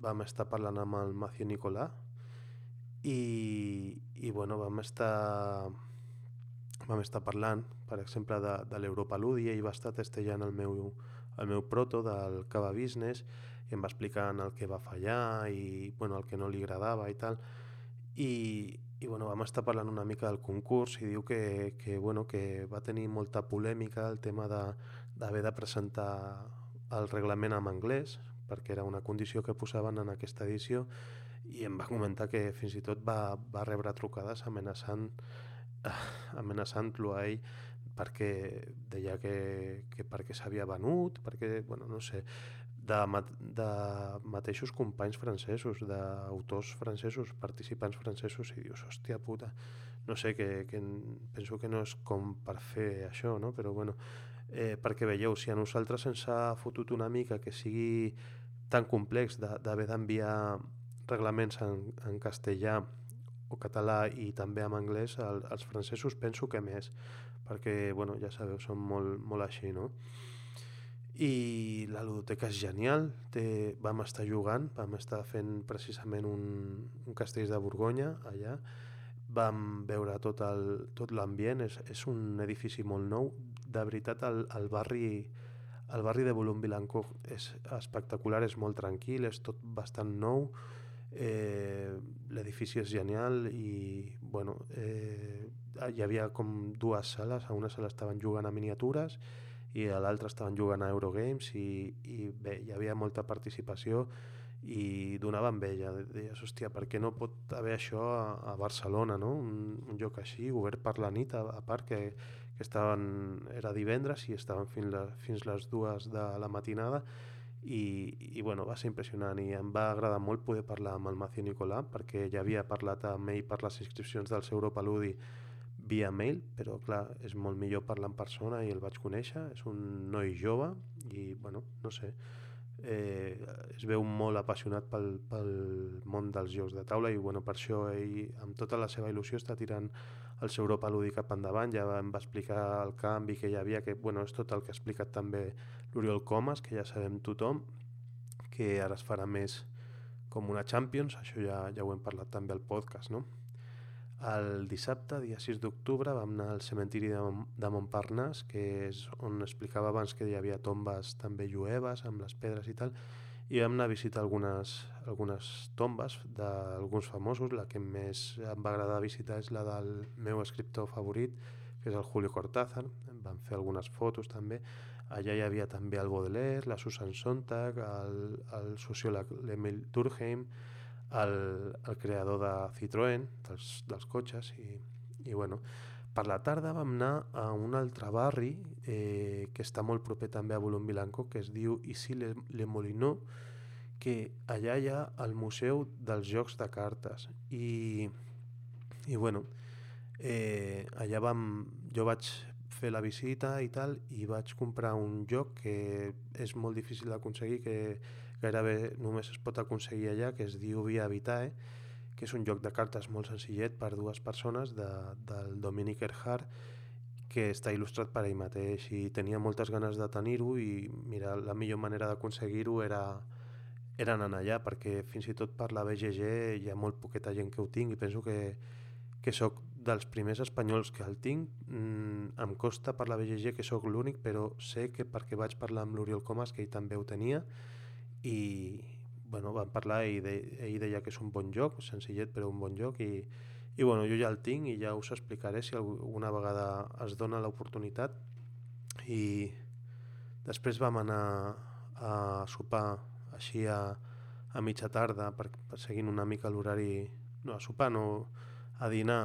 vam estar parlant amb el Mathieu Nicolas i, i bueno, vam estar vam estar parlant, per exemple, de, de l'Europa Ludi, i va estar testellant el meu, el meu proto del Cava Business, i em va explicar el que va fallar i bueno, el que no li agradava i tal. I, i bueno, vam estar parlant una mica del concurs i diu que, que, bueno, que va tenir molta polèmica el tema d'haver de, de presentar el reglament en anglès perquè era una condició que posaven en aquesta edició i em va comentar que fins i tot va, va rebre trucades amenaçant amenaçant-lo a ell perquè deia que, que perquè s'havia venut, perquè, bueno, no sé, de, de mateixos companys francesos, d'autors francesos, participants francesos, i dius, hòstia puta, no sé, que, que penso que no és com per fer això, no? però bueno, eh, perquè veieu, si a nosaltres ens ha fotut una mica que sigui tan complex d'haver d'enviar reglaments en, en castellà o català i també en anglès, el, els francesos penso que més, perquè, bueno, ja sabeu, són molt, molt així, no? I la ludoteca és genial, té, vam estar jugant, vam estar fent precisament un, un castell de Borgonya allà, vam veure tot l'ambient, és, és un edifici molt nou, de veritat el, el barri el barri de Volum Vilancourt és espectacular, és molt tranquil, és tot bastant nou, eh, l'edifici és genial i bueno, eh, hi havia com dues sales, a una sala estaven jugant a miniatures a l'altre estaven jugant a Eurogames i, i bé, hi havia molta participació i donava enveja. Deies, hòstia, per què no pot haver això a, a Barcelona, no? Un, un lloc així, obert per la nit, a, a part que, que estaven, era divendres i estaven fins, la, fins les dues de la matinada i, i bueno, va ser impressionant i em va agradar molt poder parlar amb el Macio Nicolà perquè ja havia parlat amb ell per les inscripcions del seu Europa Ludi via mail, però clar, és molt millor parlar en persona i el vaig conèixer, és un noi jove i bueno, no sé, eh, es veu molt apassionat pel, pel món dels jocs de taula i bueno, per això ell amb tota la seva il·lusió està tirant el seu Europa Ludi cap endavant, ja em va explicar el canvi que hi havia, que bueno, és tot el que ha explicat també l'Oriol Comas, que ja sabem tothom, que ara es farà més com una Champions, això ja, ja ho hem parlat també al podcast, no? El dissabte, dia 6 d'octubre, vam anar al cementiri de, de Montparnasse, que és on explicava abans que hi havia tombes també jueves, amb les pedres i tal, i vam anar a visitar algunes, algunes tombes d'alguns famosos. La que més em va agradar visitar és la del meu escriptor favorit, que és el Julio Cortázar. Vam fer algunes fotos també. Allà hi havia també el Baudelaire, la Susan Sontag, el, el sociòleg l'Emil Durkheim, el, el creador de Citroën, dels, dels cotxes, i, i bueno, per la tarda vam anar a un altre barri eh, que està molt proper també a Volum Vilanco, que es diu Ici le, le Molinó, que allà hi ha el Museu dels Jocs de Cartes. I, i bueno, eh, allà vam, jo vaig fer la visita i tal, i vaig comprar un joc que és molt difícil d'aconseguir, que gairebé només es pot aconseguir allà, que es diu Via Vitae, que és un joc de cartes molt senzillet per dues persones de, del Dominic Erhard que està il·lustrat per ell mateix i tenia moltes ganes de tenir-ho i mira, la millor manera d'aconseguir-ho era, era anar allà perquè fins i tot per la BGG hi ha molt poqueta gent que ho tinc i penso que, que sóc dels primers espanyols que el tinc mm, em costa la BGG que sóc l'únic però sé que perquè vaig parlar amb l'Oriol Comas que ell també ho tenia i, bueno, vam parlar i de, ell deia que és un bon joc, senzillet però un bon joc i, i bueno, jo ja el tinc i ja us explicaré si alguna vegada es dona l'oportunitat. I després vam anar a sopar així a, a mitja tarda per, per seguint una mica l'horari no, a sopar no, a dinar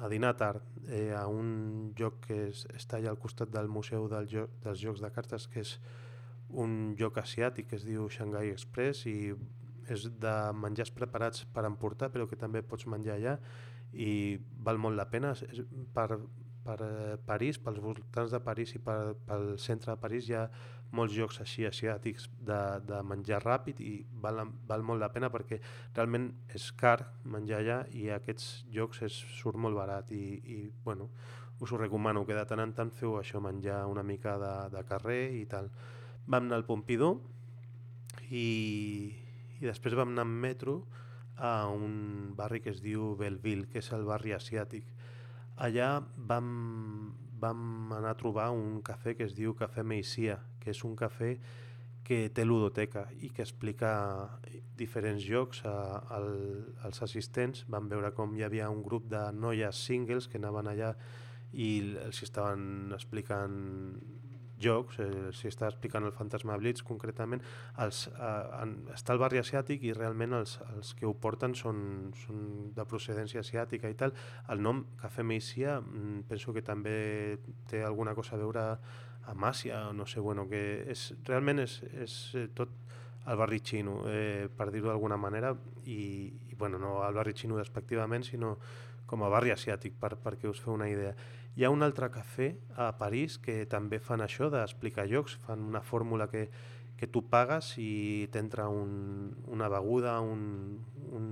a dinar tard eh, a un joc que és, està allà al costat del Museu del jo, dels Jocs de Cartes que és un joc asiàtic que es diu Shanghai Express i és de menjars preparats per emportar però que també pots menjar allà i val molt la pena. Per, per eh, París, pels voltants de París i per, pel centre de París hi ha molts jocs així asiàtics de, de menjar ràpid i val, val molt la pena perquè realment és car menjar allà i aquests jocs es surt molt barat i, i bueno, us ho recomano que de tant en tant feu això, menjar una mica de, de carrer i tal vam anar al Pompidou i, i després vam anar amb metro a un barri que es diu Belleville, que és el barri asiàtic. Allà vam, vam anar a trobar un cafè que es diu Cafè Meixia, que és un cafè que té ludoteca i que explica diferents jocs a, a, als assistents. Vam veure com hi havia un grup de noies singles que anaven allà i els estaven explicant jocs, eh, si està explicant el Fantasma Blitz concretament, els, eh, en, està al barri asiàtic i realment els, els que ho porten són, són de procedència asiàtica i tal. El nom Cafè Meisia mm, penso que també té alguna cosa a veure amb Àsia, no sé, bueno, que és, realment és, és eh, tot el barri xino, eh, per dir-ho d'alguna manera, i, i bueno, no el barri xino despectivament, sinó com a barri asiàtic, per, perquè us feu una idea. Hi ha un altre cafè a París que també fan això d'explicar jocs, fan una fórmula que, que tu pagues i t'entra un, una beguda, un, un,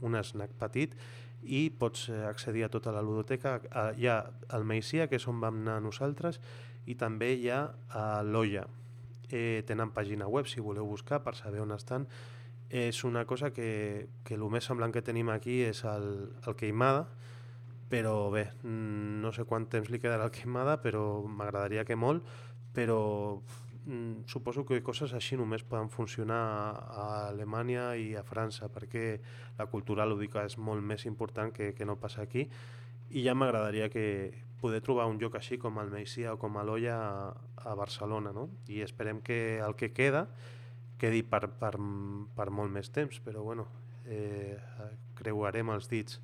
un snack petit i pots accedir a tota la ludoteca. Hi ha el Meisia, que és on vam anar nosaltres, i també hi ha a l'Olla. Eh, tenen pàgina web, si voleu buscar, per saber on estan. És una cosa que, que el més semblant que tenim aquí és el, el Queimada, però bé, mm, no sé quant temps li quedarà al Queimada, però m'agradaria que molt, però mm, suposo que coses així només poden funcionar a Alemanya i a França, perquè la cultura lúdica és molt més important que, que no passa aquí, i ja m'agradaria que poder trobar un lloc així com el Meixia o com a l'Olla a, a Barcelona, no? I esperem que el que queda quedi per, per, per molt més temps, però bueno, eh, creuarem els dits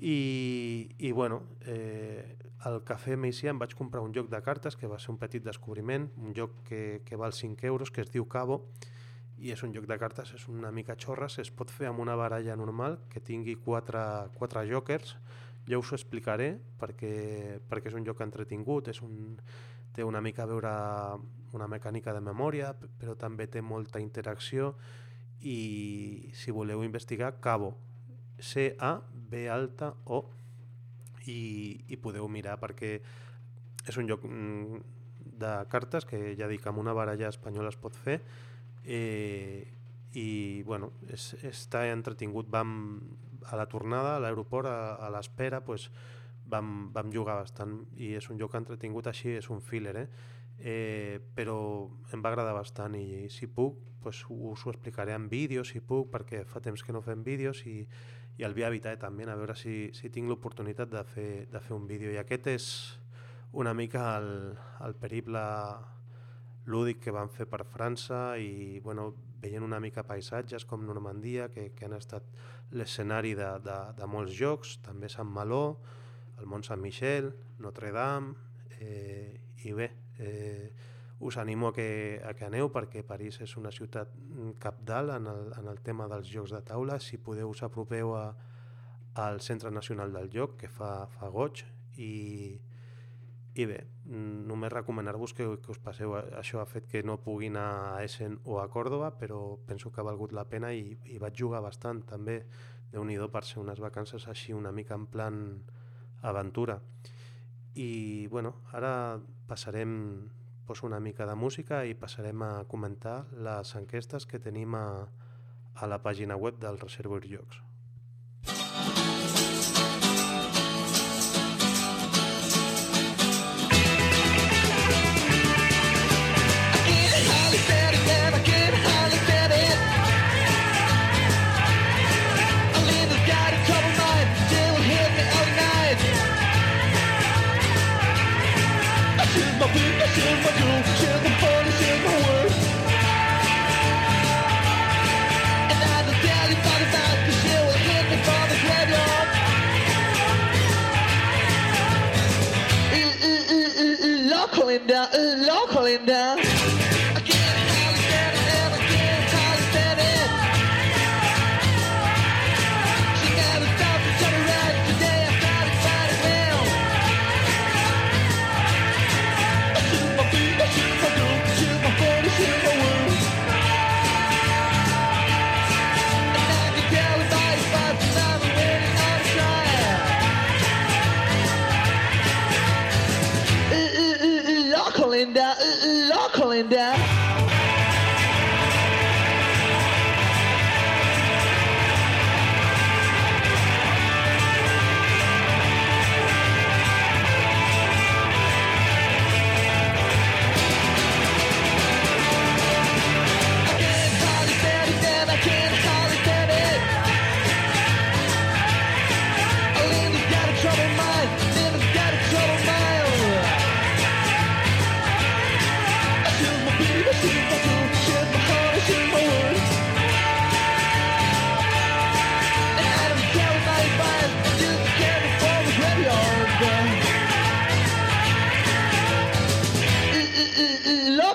I, i bueno, eh, al Cafè Meicià em vaig comprar un joc de cartes que va ser un petit descobriment, un joc que, que val 5 euros, que es diu Cabo, i és un joc de cartes, és una mica xorres, es pot fer amb una baralla normal que tingui quatre, quatre jokers, ja us ho explicaré perquè, perquè és un joc entretingut, és un, té una mica a veure una mecànica de memòria, però també té molta interacció i si voleu investigar, Cabo, C-A-B alta O, i, i podeu mirar perquè és un joc mm, de cartes que ja dic amb una baralla espanyola es pot fer eh, i bueno, és, està entretingut vam a la tornada a l'aeroport a, a l'espera pues, vam, vam jugar bastant i és un joc entretingut així, és un filler eh? Eh, però em va agradar bastant i si puc pues, us ho explicaré en vídeo si puc perquè fa temps que no fem vídeos i, i el Via Vitae també, a veure si, si tinc l'oportunitat de, fer, de fer un vídeo. I aquest és una mica el, el periple lúdic que van fer per França i bueno, veient una mica paisatges com Normandia, que, que han estat l'escenari de, de, de molts jocs, també Sant Maló, el Mont Sant Michel, Notre Dame, eh, i bé, eh, us animo a que, a que aneu perquè París és una ciutat capdalt en el, en el tema dels jocs de taula. Si podeu us apropeu a, al Centre Nacional del Joc, que fa, fa goig, i, i bé, només recomanar-vos que, que us passeu. Això ha fet que no pugui anar a Essen o a Còrdoba, però penso que ha valgut la pena i, i vaig jugar bastant també. déu nhi per ser unes vacances així una mica en plan aventura. I bueno, ara passarem poso una mica de música i passarem a comentar les enquestes que tenim a, a la pàgina web del Reservoir Jocs.
calendar, law down. In death.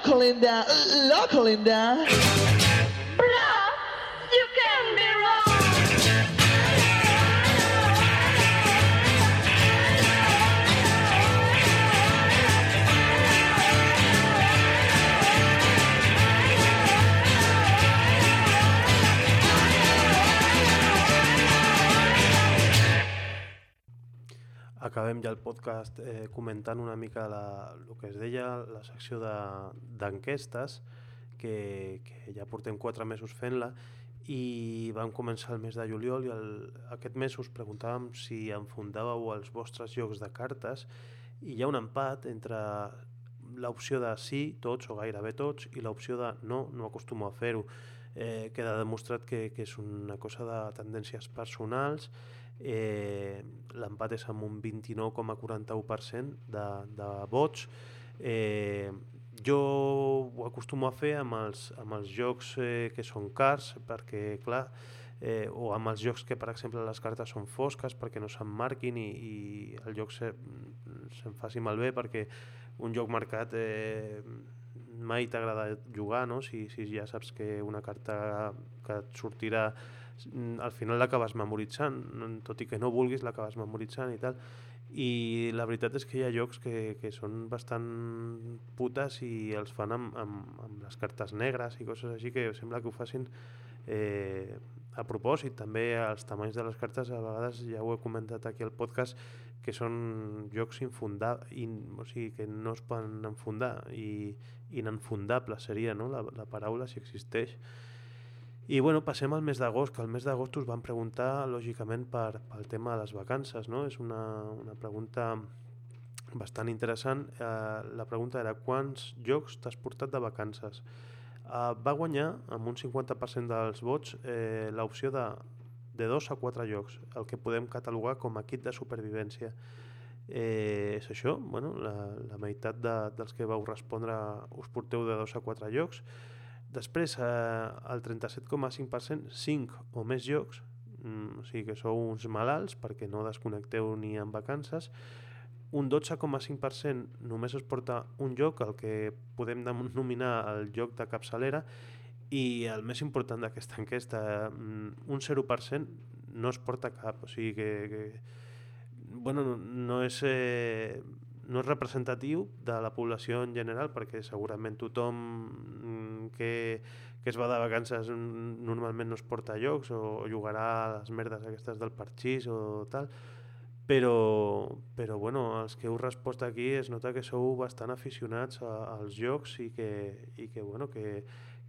Local in there, local.
Acabem ja el podcast eh, comentant una mica la, el que es deia la secció d'enquestes de, que, que ja portem quatre mesos fent-la i vam començar el mes de juliol i el, aquest mes us preguntàvem si enfundàveu els vostres jocs de cartes i hi ha un empat entre l'opció de sí, tots o gairebé tots, i l'opció de no, no acostumo a fer-ho. Eh, queda demostrat que, que és una cosa de tendències personals, eh, l'empat és amb un 29,41% de, de vots, eh, jo ho acostumo a fer amb els, amb els jocs eh, que són cars, perquè, clar, eh, o amb els jocs que, per exemple, les cartes són fosques perquè no s'emmarquin i, i el joc se, se'n faci malbé perquè un joc marcat eh, mai t'agrada jugar, no? Si, si ja saps que una carta que et sortirà al final l'acabes memoritzant, tot i que no vulguis l'acabes memoritzant i tal i la veritat és que hi ha jocs que, que són bastant putes i els fan amb, amb, amb les cartes negres i coses així que sembla que ho facin eh, a propòsit. També els tamanys de les cartes a vegades ja ho he comentat aquí al podcast que són jocs infundables, in, o sigui, que no es poden enfundar i inenfundables seria no? la, la paraula si existeix i bueno, passem al mes d'agost, que el mes d'agost us van preguntar, lògicament, per, pel tema de les vacances, no? És una, una pregunta bastant interessant. Eh, la pregunta era quants jocs t'has portat de vacances? Eh, va guanyar, amb un 50% dels vots, eh, l'opció de, de dos a quatre jocs, el que podem catalogar com a kit de supervivència. Eh, és això, bueno, la, la meitat de, dels que vau respondre us porteu de dos a quatre jocs, Després, eh, el 37,5%, 5 o més jocs, mm, o sigui que sou uns malalts perquè no desconnecteu ni en vacances, un 12,5% només es porta un joc, el que podem denominar el joc de capçalera, i el més important d'aquesta enquesta, mm, un 0% no es porta cap, o sigui que, que bueno, no és... Eh, no és representatiu de la població en general perquè segurament tothom mm, que, que es va de vacances normalment no es porta a llocs o, jugarà a les merdes aquestes del parxís o tal però, però bueno, els que heu respost aquí es nota que sou bastant aficionats a, als jocs i que, i que, bueno, que,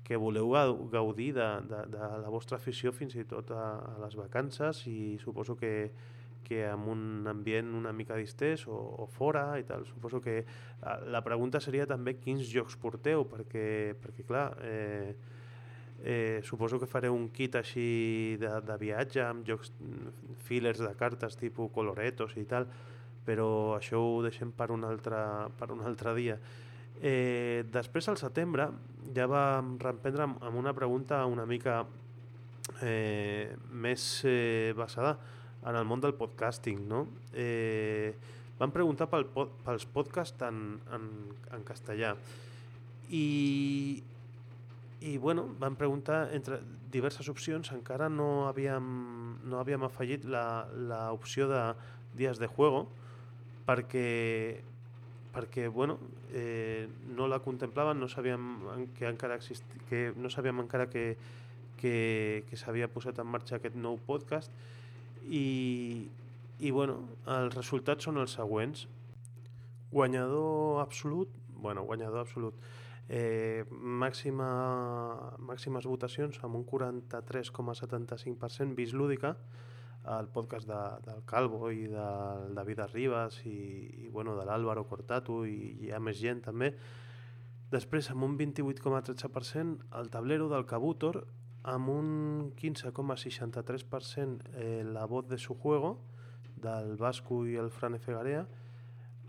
que voleu gaudir de, de, de la vostra afició fins i tot a, a les vacances i suposo que, que amb un ambient una mica distès o, o fora i tal. Suposo que eh, la pregunta seria també quins jocs porteu, perquè, perquè clar, eh, eh, suposo que fareu un kit així de, de viatge amb jocs fillers de cartes tipus coloretos i tal, però això ho deixem per un altre, per un altre dia. Eh, després, al setembre, ja vam reprendre amb una pregunta una mica eh, més eh, basada en el món del podcasting, no? Eh, van preguntar pel, pels podcasts en, en, en castellà. I, i bueno, van preguntar entre diverses opcions, encara no havíem, no havíem afegit l'opció de dies de juego perquè perquè bueno, eh, no la contemplaven, no sabíem que encara existi, que no sabíem encara que, que, que s'havia posat en marxa aquest nou podcast i, i bueno, els resultats són els següents. Guanyador absolut, bueno, guanyador absolut, eh, màxima, màximes votacions amb un 43,75% vist lúdica, el podcast de, del Calvo i del David Arribas i, i bueno, de l'Àlvaro Cortatu i hi ha més gent també. Després, amb un 28,13%, el tablero del Cabutor amb un 15,63% eh, la voz de su juego del Vasco i el Fran Efegarea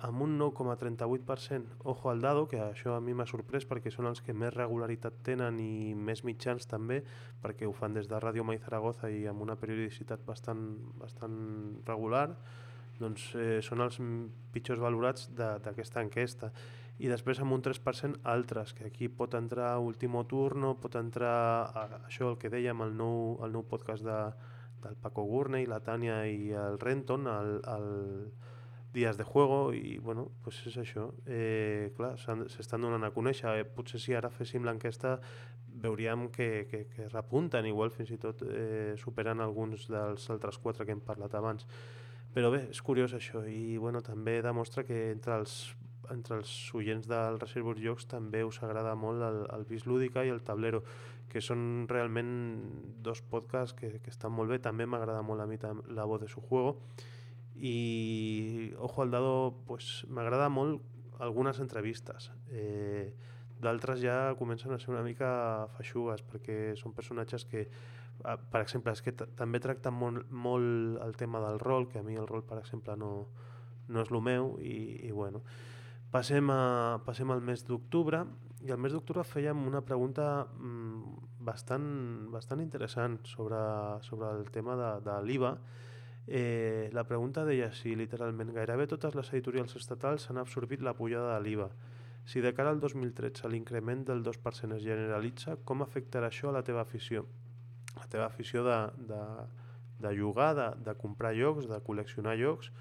amb un 9,38% ojo al dado, que això a mi m'ha sorprès perquè són els que més regularitat tenen i més mitjans també, perquè ho fan des de Ràdio Mai Zaragoza i amb una periodicitat bastant, bastant regular, doncs eh, són els pitjors valorats d'aquesta enquesta i després amb un 3% altres, que aquí pot entrar Último Turno, pot entrar a, això el que dèiem, el nou, el nou podcast de, del Paco Gurney, la Tània i el Renton, el, el Dies de Juego, i bueno, pues és això. Eh, clar, s'estan donant a conèixer. Eh, potser si ara féssim l'enquesta veuríem que, que, que repunten, igual fins i tot eh, superen alguns dels altres quatre que hem parlat abans. Però bé, és curiós això i bueno, també demostra que entre els entre els oients del Reservoir Jocs també us agrada molt el, el Vis Lúdica i el Tablero, que són realment dos podcasts que, que estan molt bé. També m'agrada molt a mi la voz de su juego. I Ojo al Dado, pues, m'agrada molt algunes entrevistes. Eh, D'altres ja comencen a ser una mica feixugues perquè són personatges que, per exemple, és que també tracten molt, molt el tema del rol, que a mi el rol, per exemple, no, no és el meu i, i bueno, Passem, a, passem al mes d'octubre i al mes d'octubre fèiem una pregunta mmm, bastant, bastant interessant sobre, sobre el tema de, de l'IVA. Eh, la pregunta deia si literalment gairebé totes les editorials estatals han absorbit la pujada de l'IVA. Si de cara al 2013 l'increment del 2% es generalitza, com afectarà això a la teva afició? La teva afició de, de, de llogar, de, de comprar llocs, de col·leccionar llocs,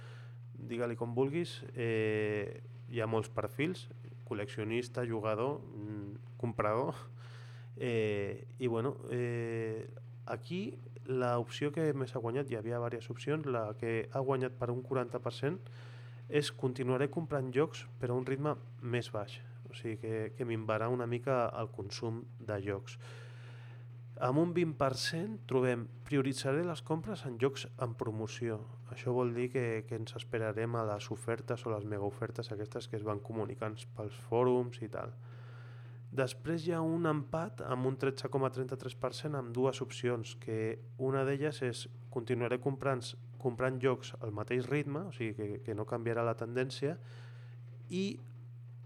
digue-li com vulguis, eh, hi ha molts perfils, col·leccionista, jugador, mm, comprador, eh, i bueno, eh, aquí l'opció que més ha guanyat, hi havia diverses opcions, la que ha guanyat per un 40% és continuaré comprant jocs però a un ritme més baix, o sigui que, que minvarà una mica el consum de jocs. Amb un 20% trobem prioritzaré les compres en jocs en promoció. Això vol dir que, que ens esperarem a les ofertes o les mega ofertes aquestes que es van comunicant pels fòrums i tal. Després hi ha un empat amb un 13,33% amb dues opcions, que una d'elles és continuaré comprant, comprant jocs al mateix ritme, o sigui que, que no canviarà la tendència, i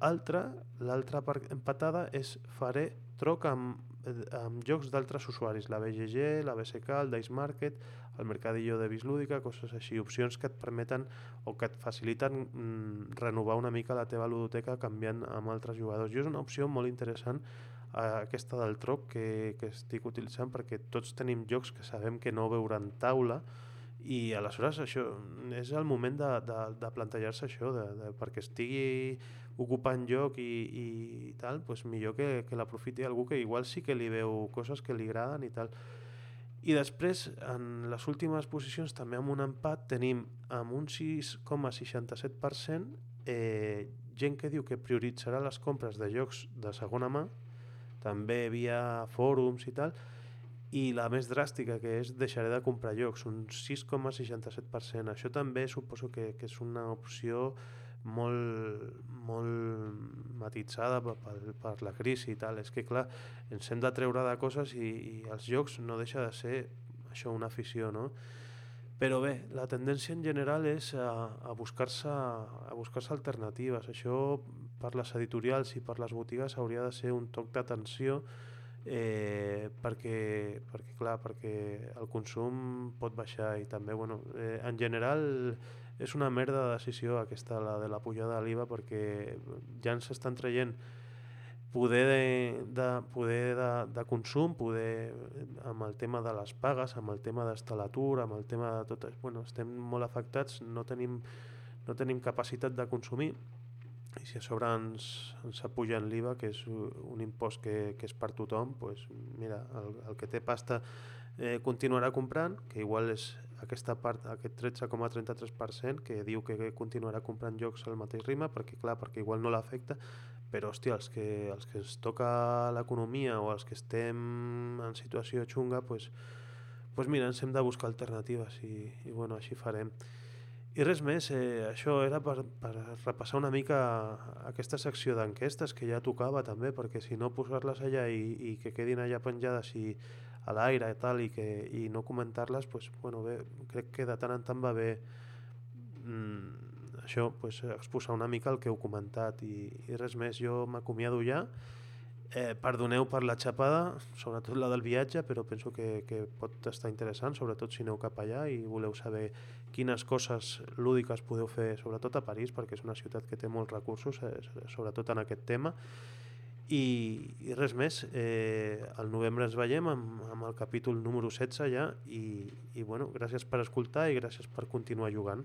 altra, l'altra empatada és faré troc amb, amb jocs d'altres usuaris, la BGG, la BSK, el Dice Market, el Mercadillo de Bislúdica, coses així, opcions que et permeten o que et faciliten mm, renovar una mica la teva ludoteca canviant amb altres jugadors. Jo és una opció molt interessant eh, aquesta del troc que, que estic utilitzant perquè tots tenim jocs que sabem que no veuran taula i aleshores això és el moment de, de, de plantejar-se això de, de, perquè estigui ocupant lloc i, i tal, pues millor que, que l'aprofiti algú que igual sí que li veu coses que li agraden i tal. I després, en les últimes posicions, també amb un empat, tenim amb un 6,67% eh, gent que diu que prioritzarà les compres de jocs de segona mà, també via fòrums i tal, i la més dràstica, que és deixaré de comprar llocs, un 6,67%. Això també suposo que, que és una opció molt, molt matitzada per, per, per la crisi i tal. És que, clar, ens hem de treure de coses i, i els jocs no deixa de ser això una afició, no? Però bé, la tendència en general és a, a buscar-se a buscar alternatives. Això per les editorials i per les botigues hauria de ser un toc d'atenció eh, perquè, perquè, clar, perquè el consum pot baixar i també, bueno, eh, en general és una merda de decisió aquesta, la de la pujada de l'IVA, perquè ja ens estan traient poder de, de, poder de, de consum, poder amb el tema de les pagues, amb el tema d'estar a l'atur, amb el tema de tot... Bueno, estem molt afectats, no tenim, no tenim capacitat de consumir. I si a sobre ens, ens apugen l'IVA, que és un impost que, que és per tothom, pues, mira, el, el que té pasta eh, continuarà comprant, que igual és aquesta part, aquest 13,33% que diu que continuarà comprant jocs al mateix ritme, perquè clar, perquè igual no l'afecta, però hòstia, els que, els que ens toca l'economia o els que estem en situació xunga, pues, pues mira, ens hem de buscar alternatives i, i bueno, així farem. I res més, eh, això era per, per repassar una mica aquesta secció d'enquestes que ja tocava també, perquè si no posar-les allà i, i que quedin allà penjades i a l'aire i tal i, que, i no comentar-les, pues, bueno, bé, crec que de tant en tant va bé mm, això, pues, exposar una mica el que heu comentat i, i res més, jo m'acomiado ja Eh, perdoneu per la xapada, sobretot la del viatge, però penso que, que pot estar interessant, sobretot si aneu cap allà i voleu saber quines coses lúdiques podeu fer, sobretot a París, perquè és una ciutat que té molts recursos, eh, sobretot en aquest tema. I, i res més, eh, al novembre ens veiem amb, amb el capítol número 16 ja i, i bueno, gràcies per escoltar i gràcies per continuar jugant.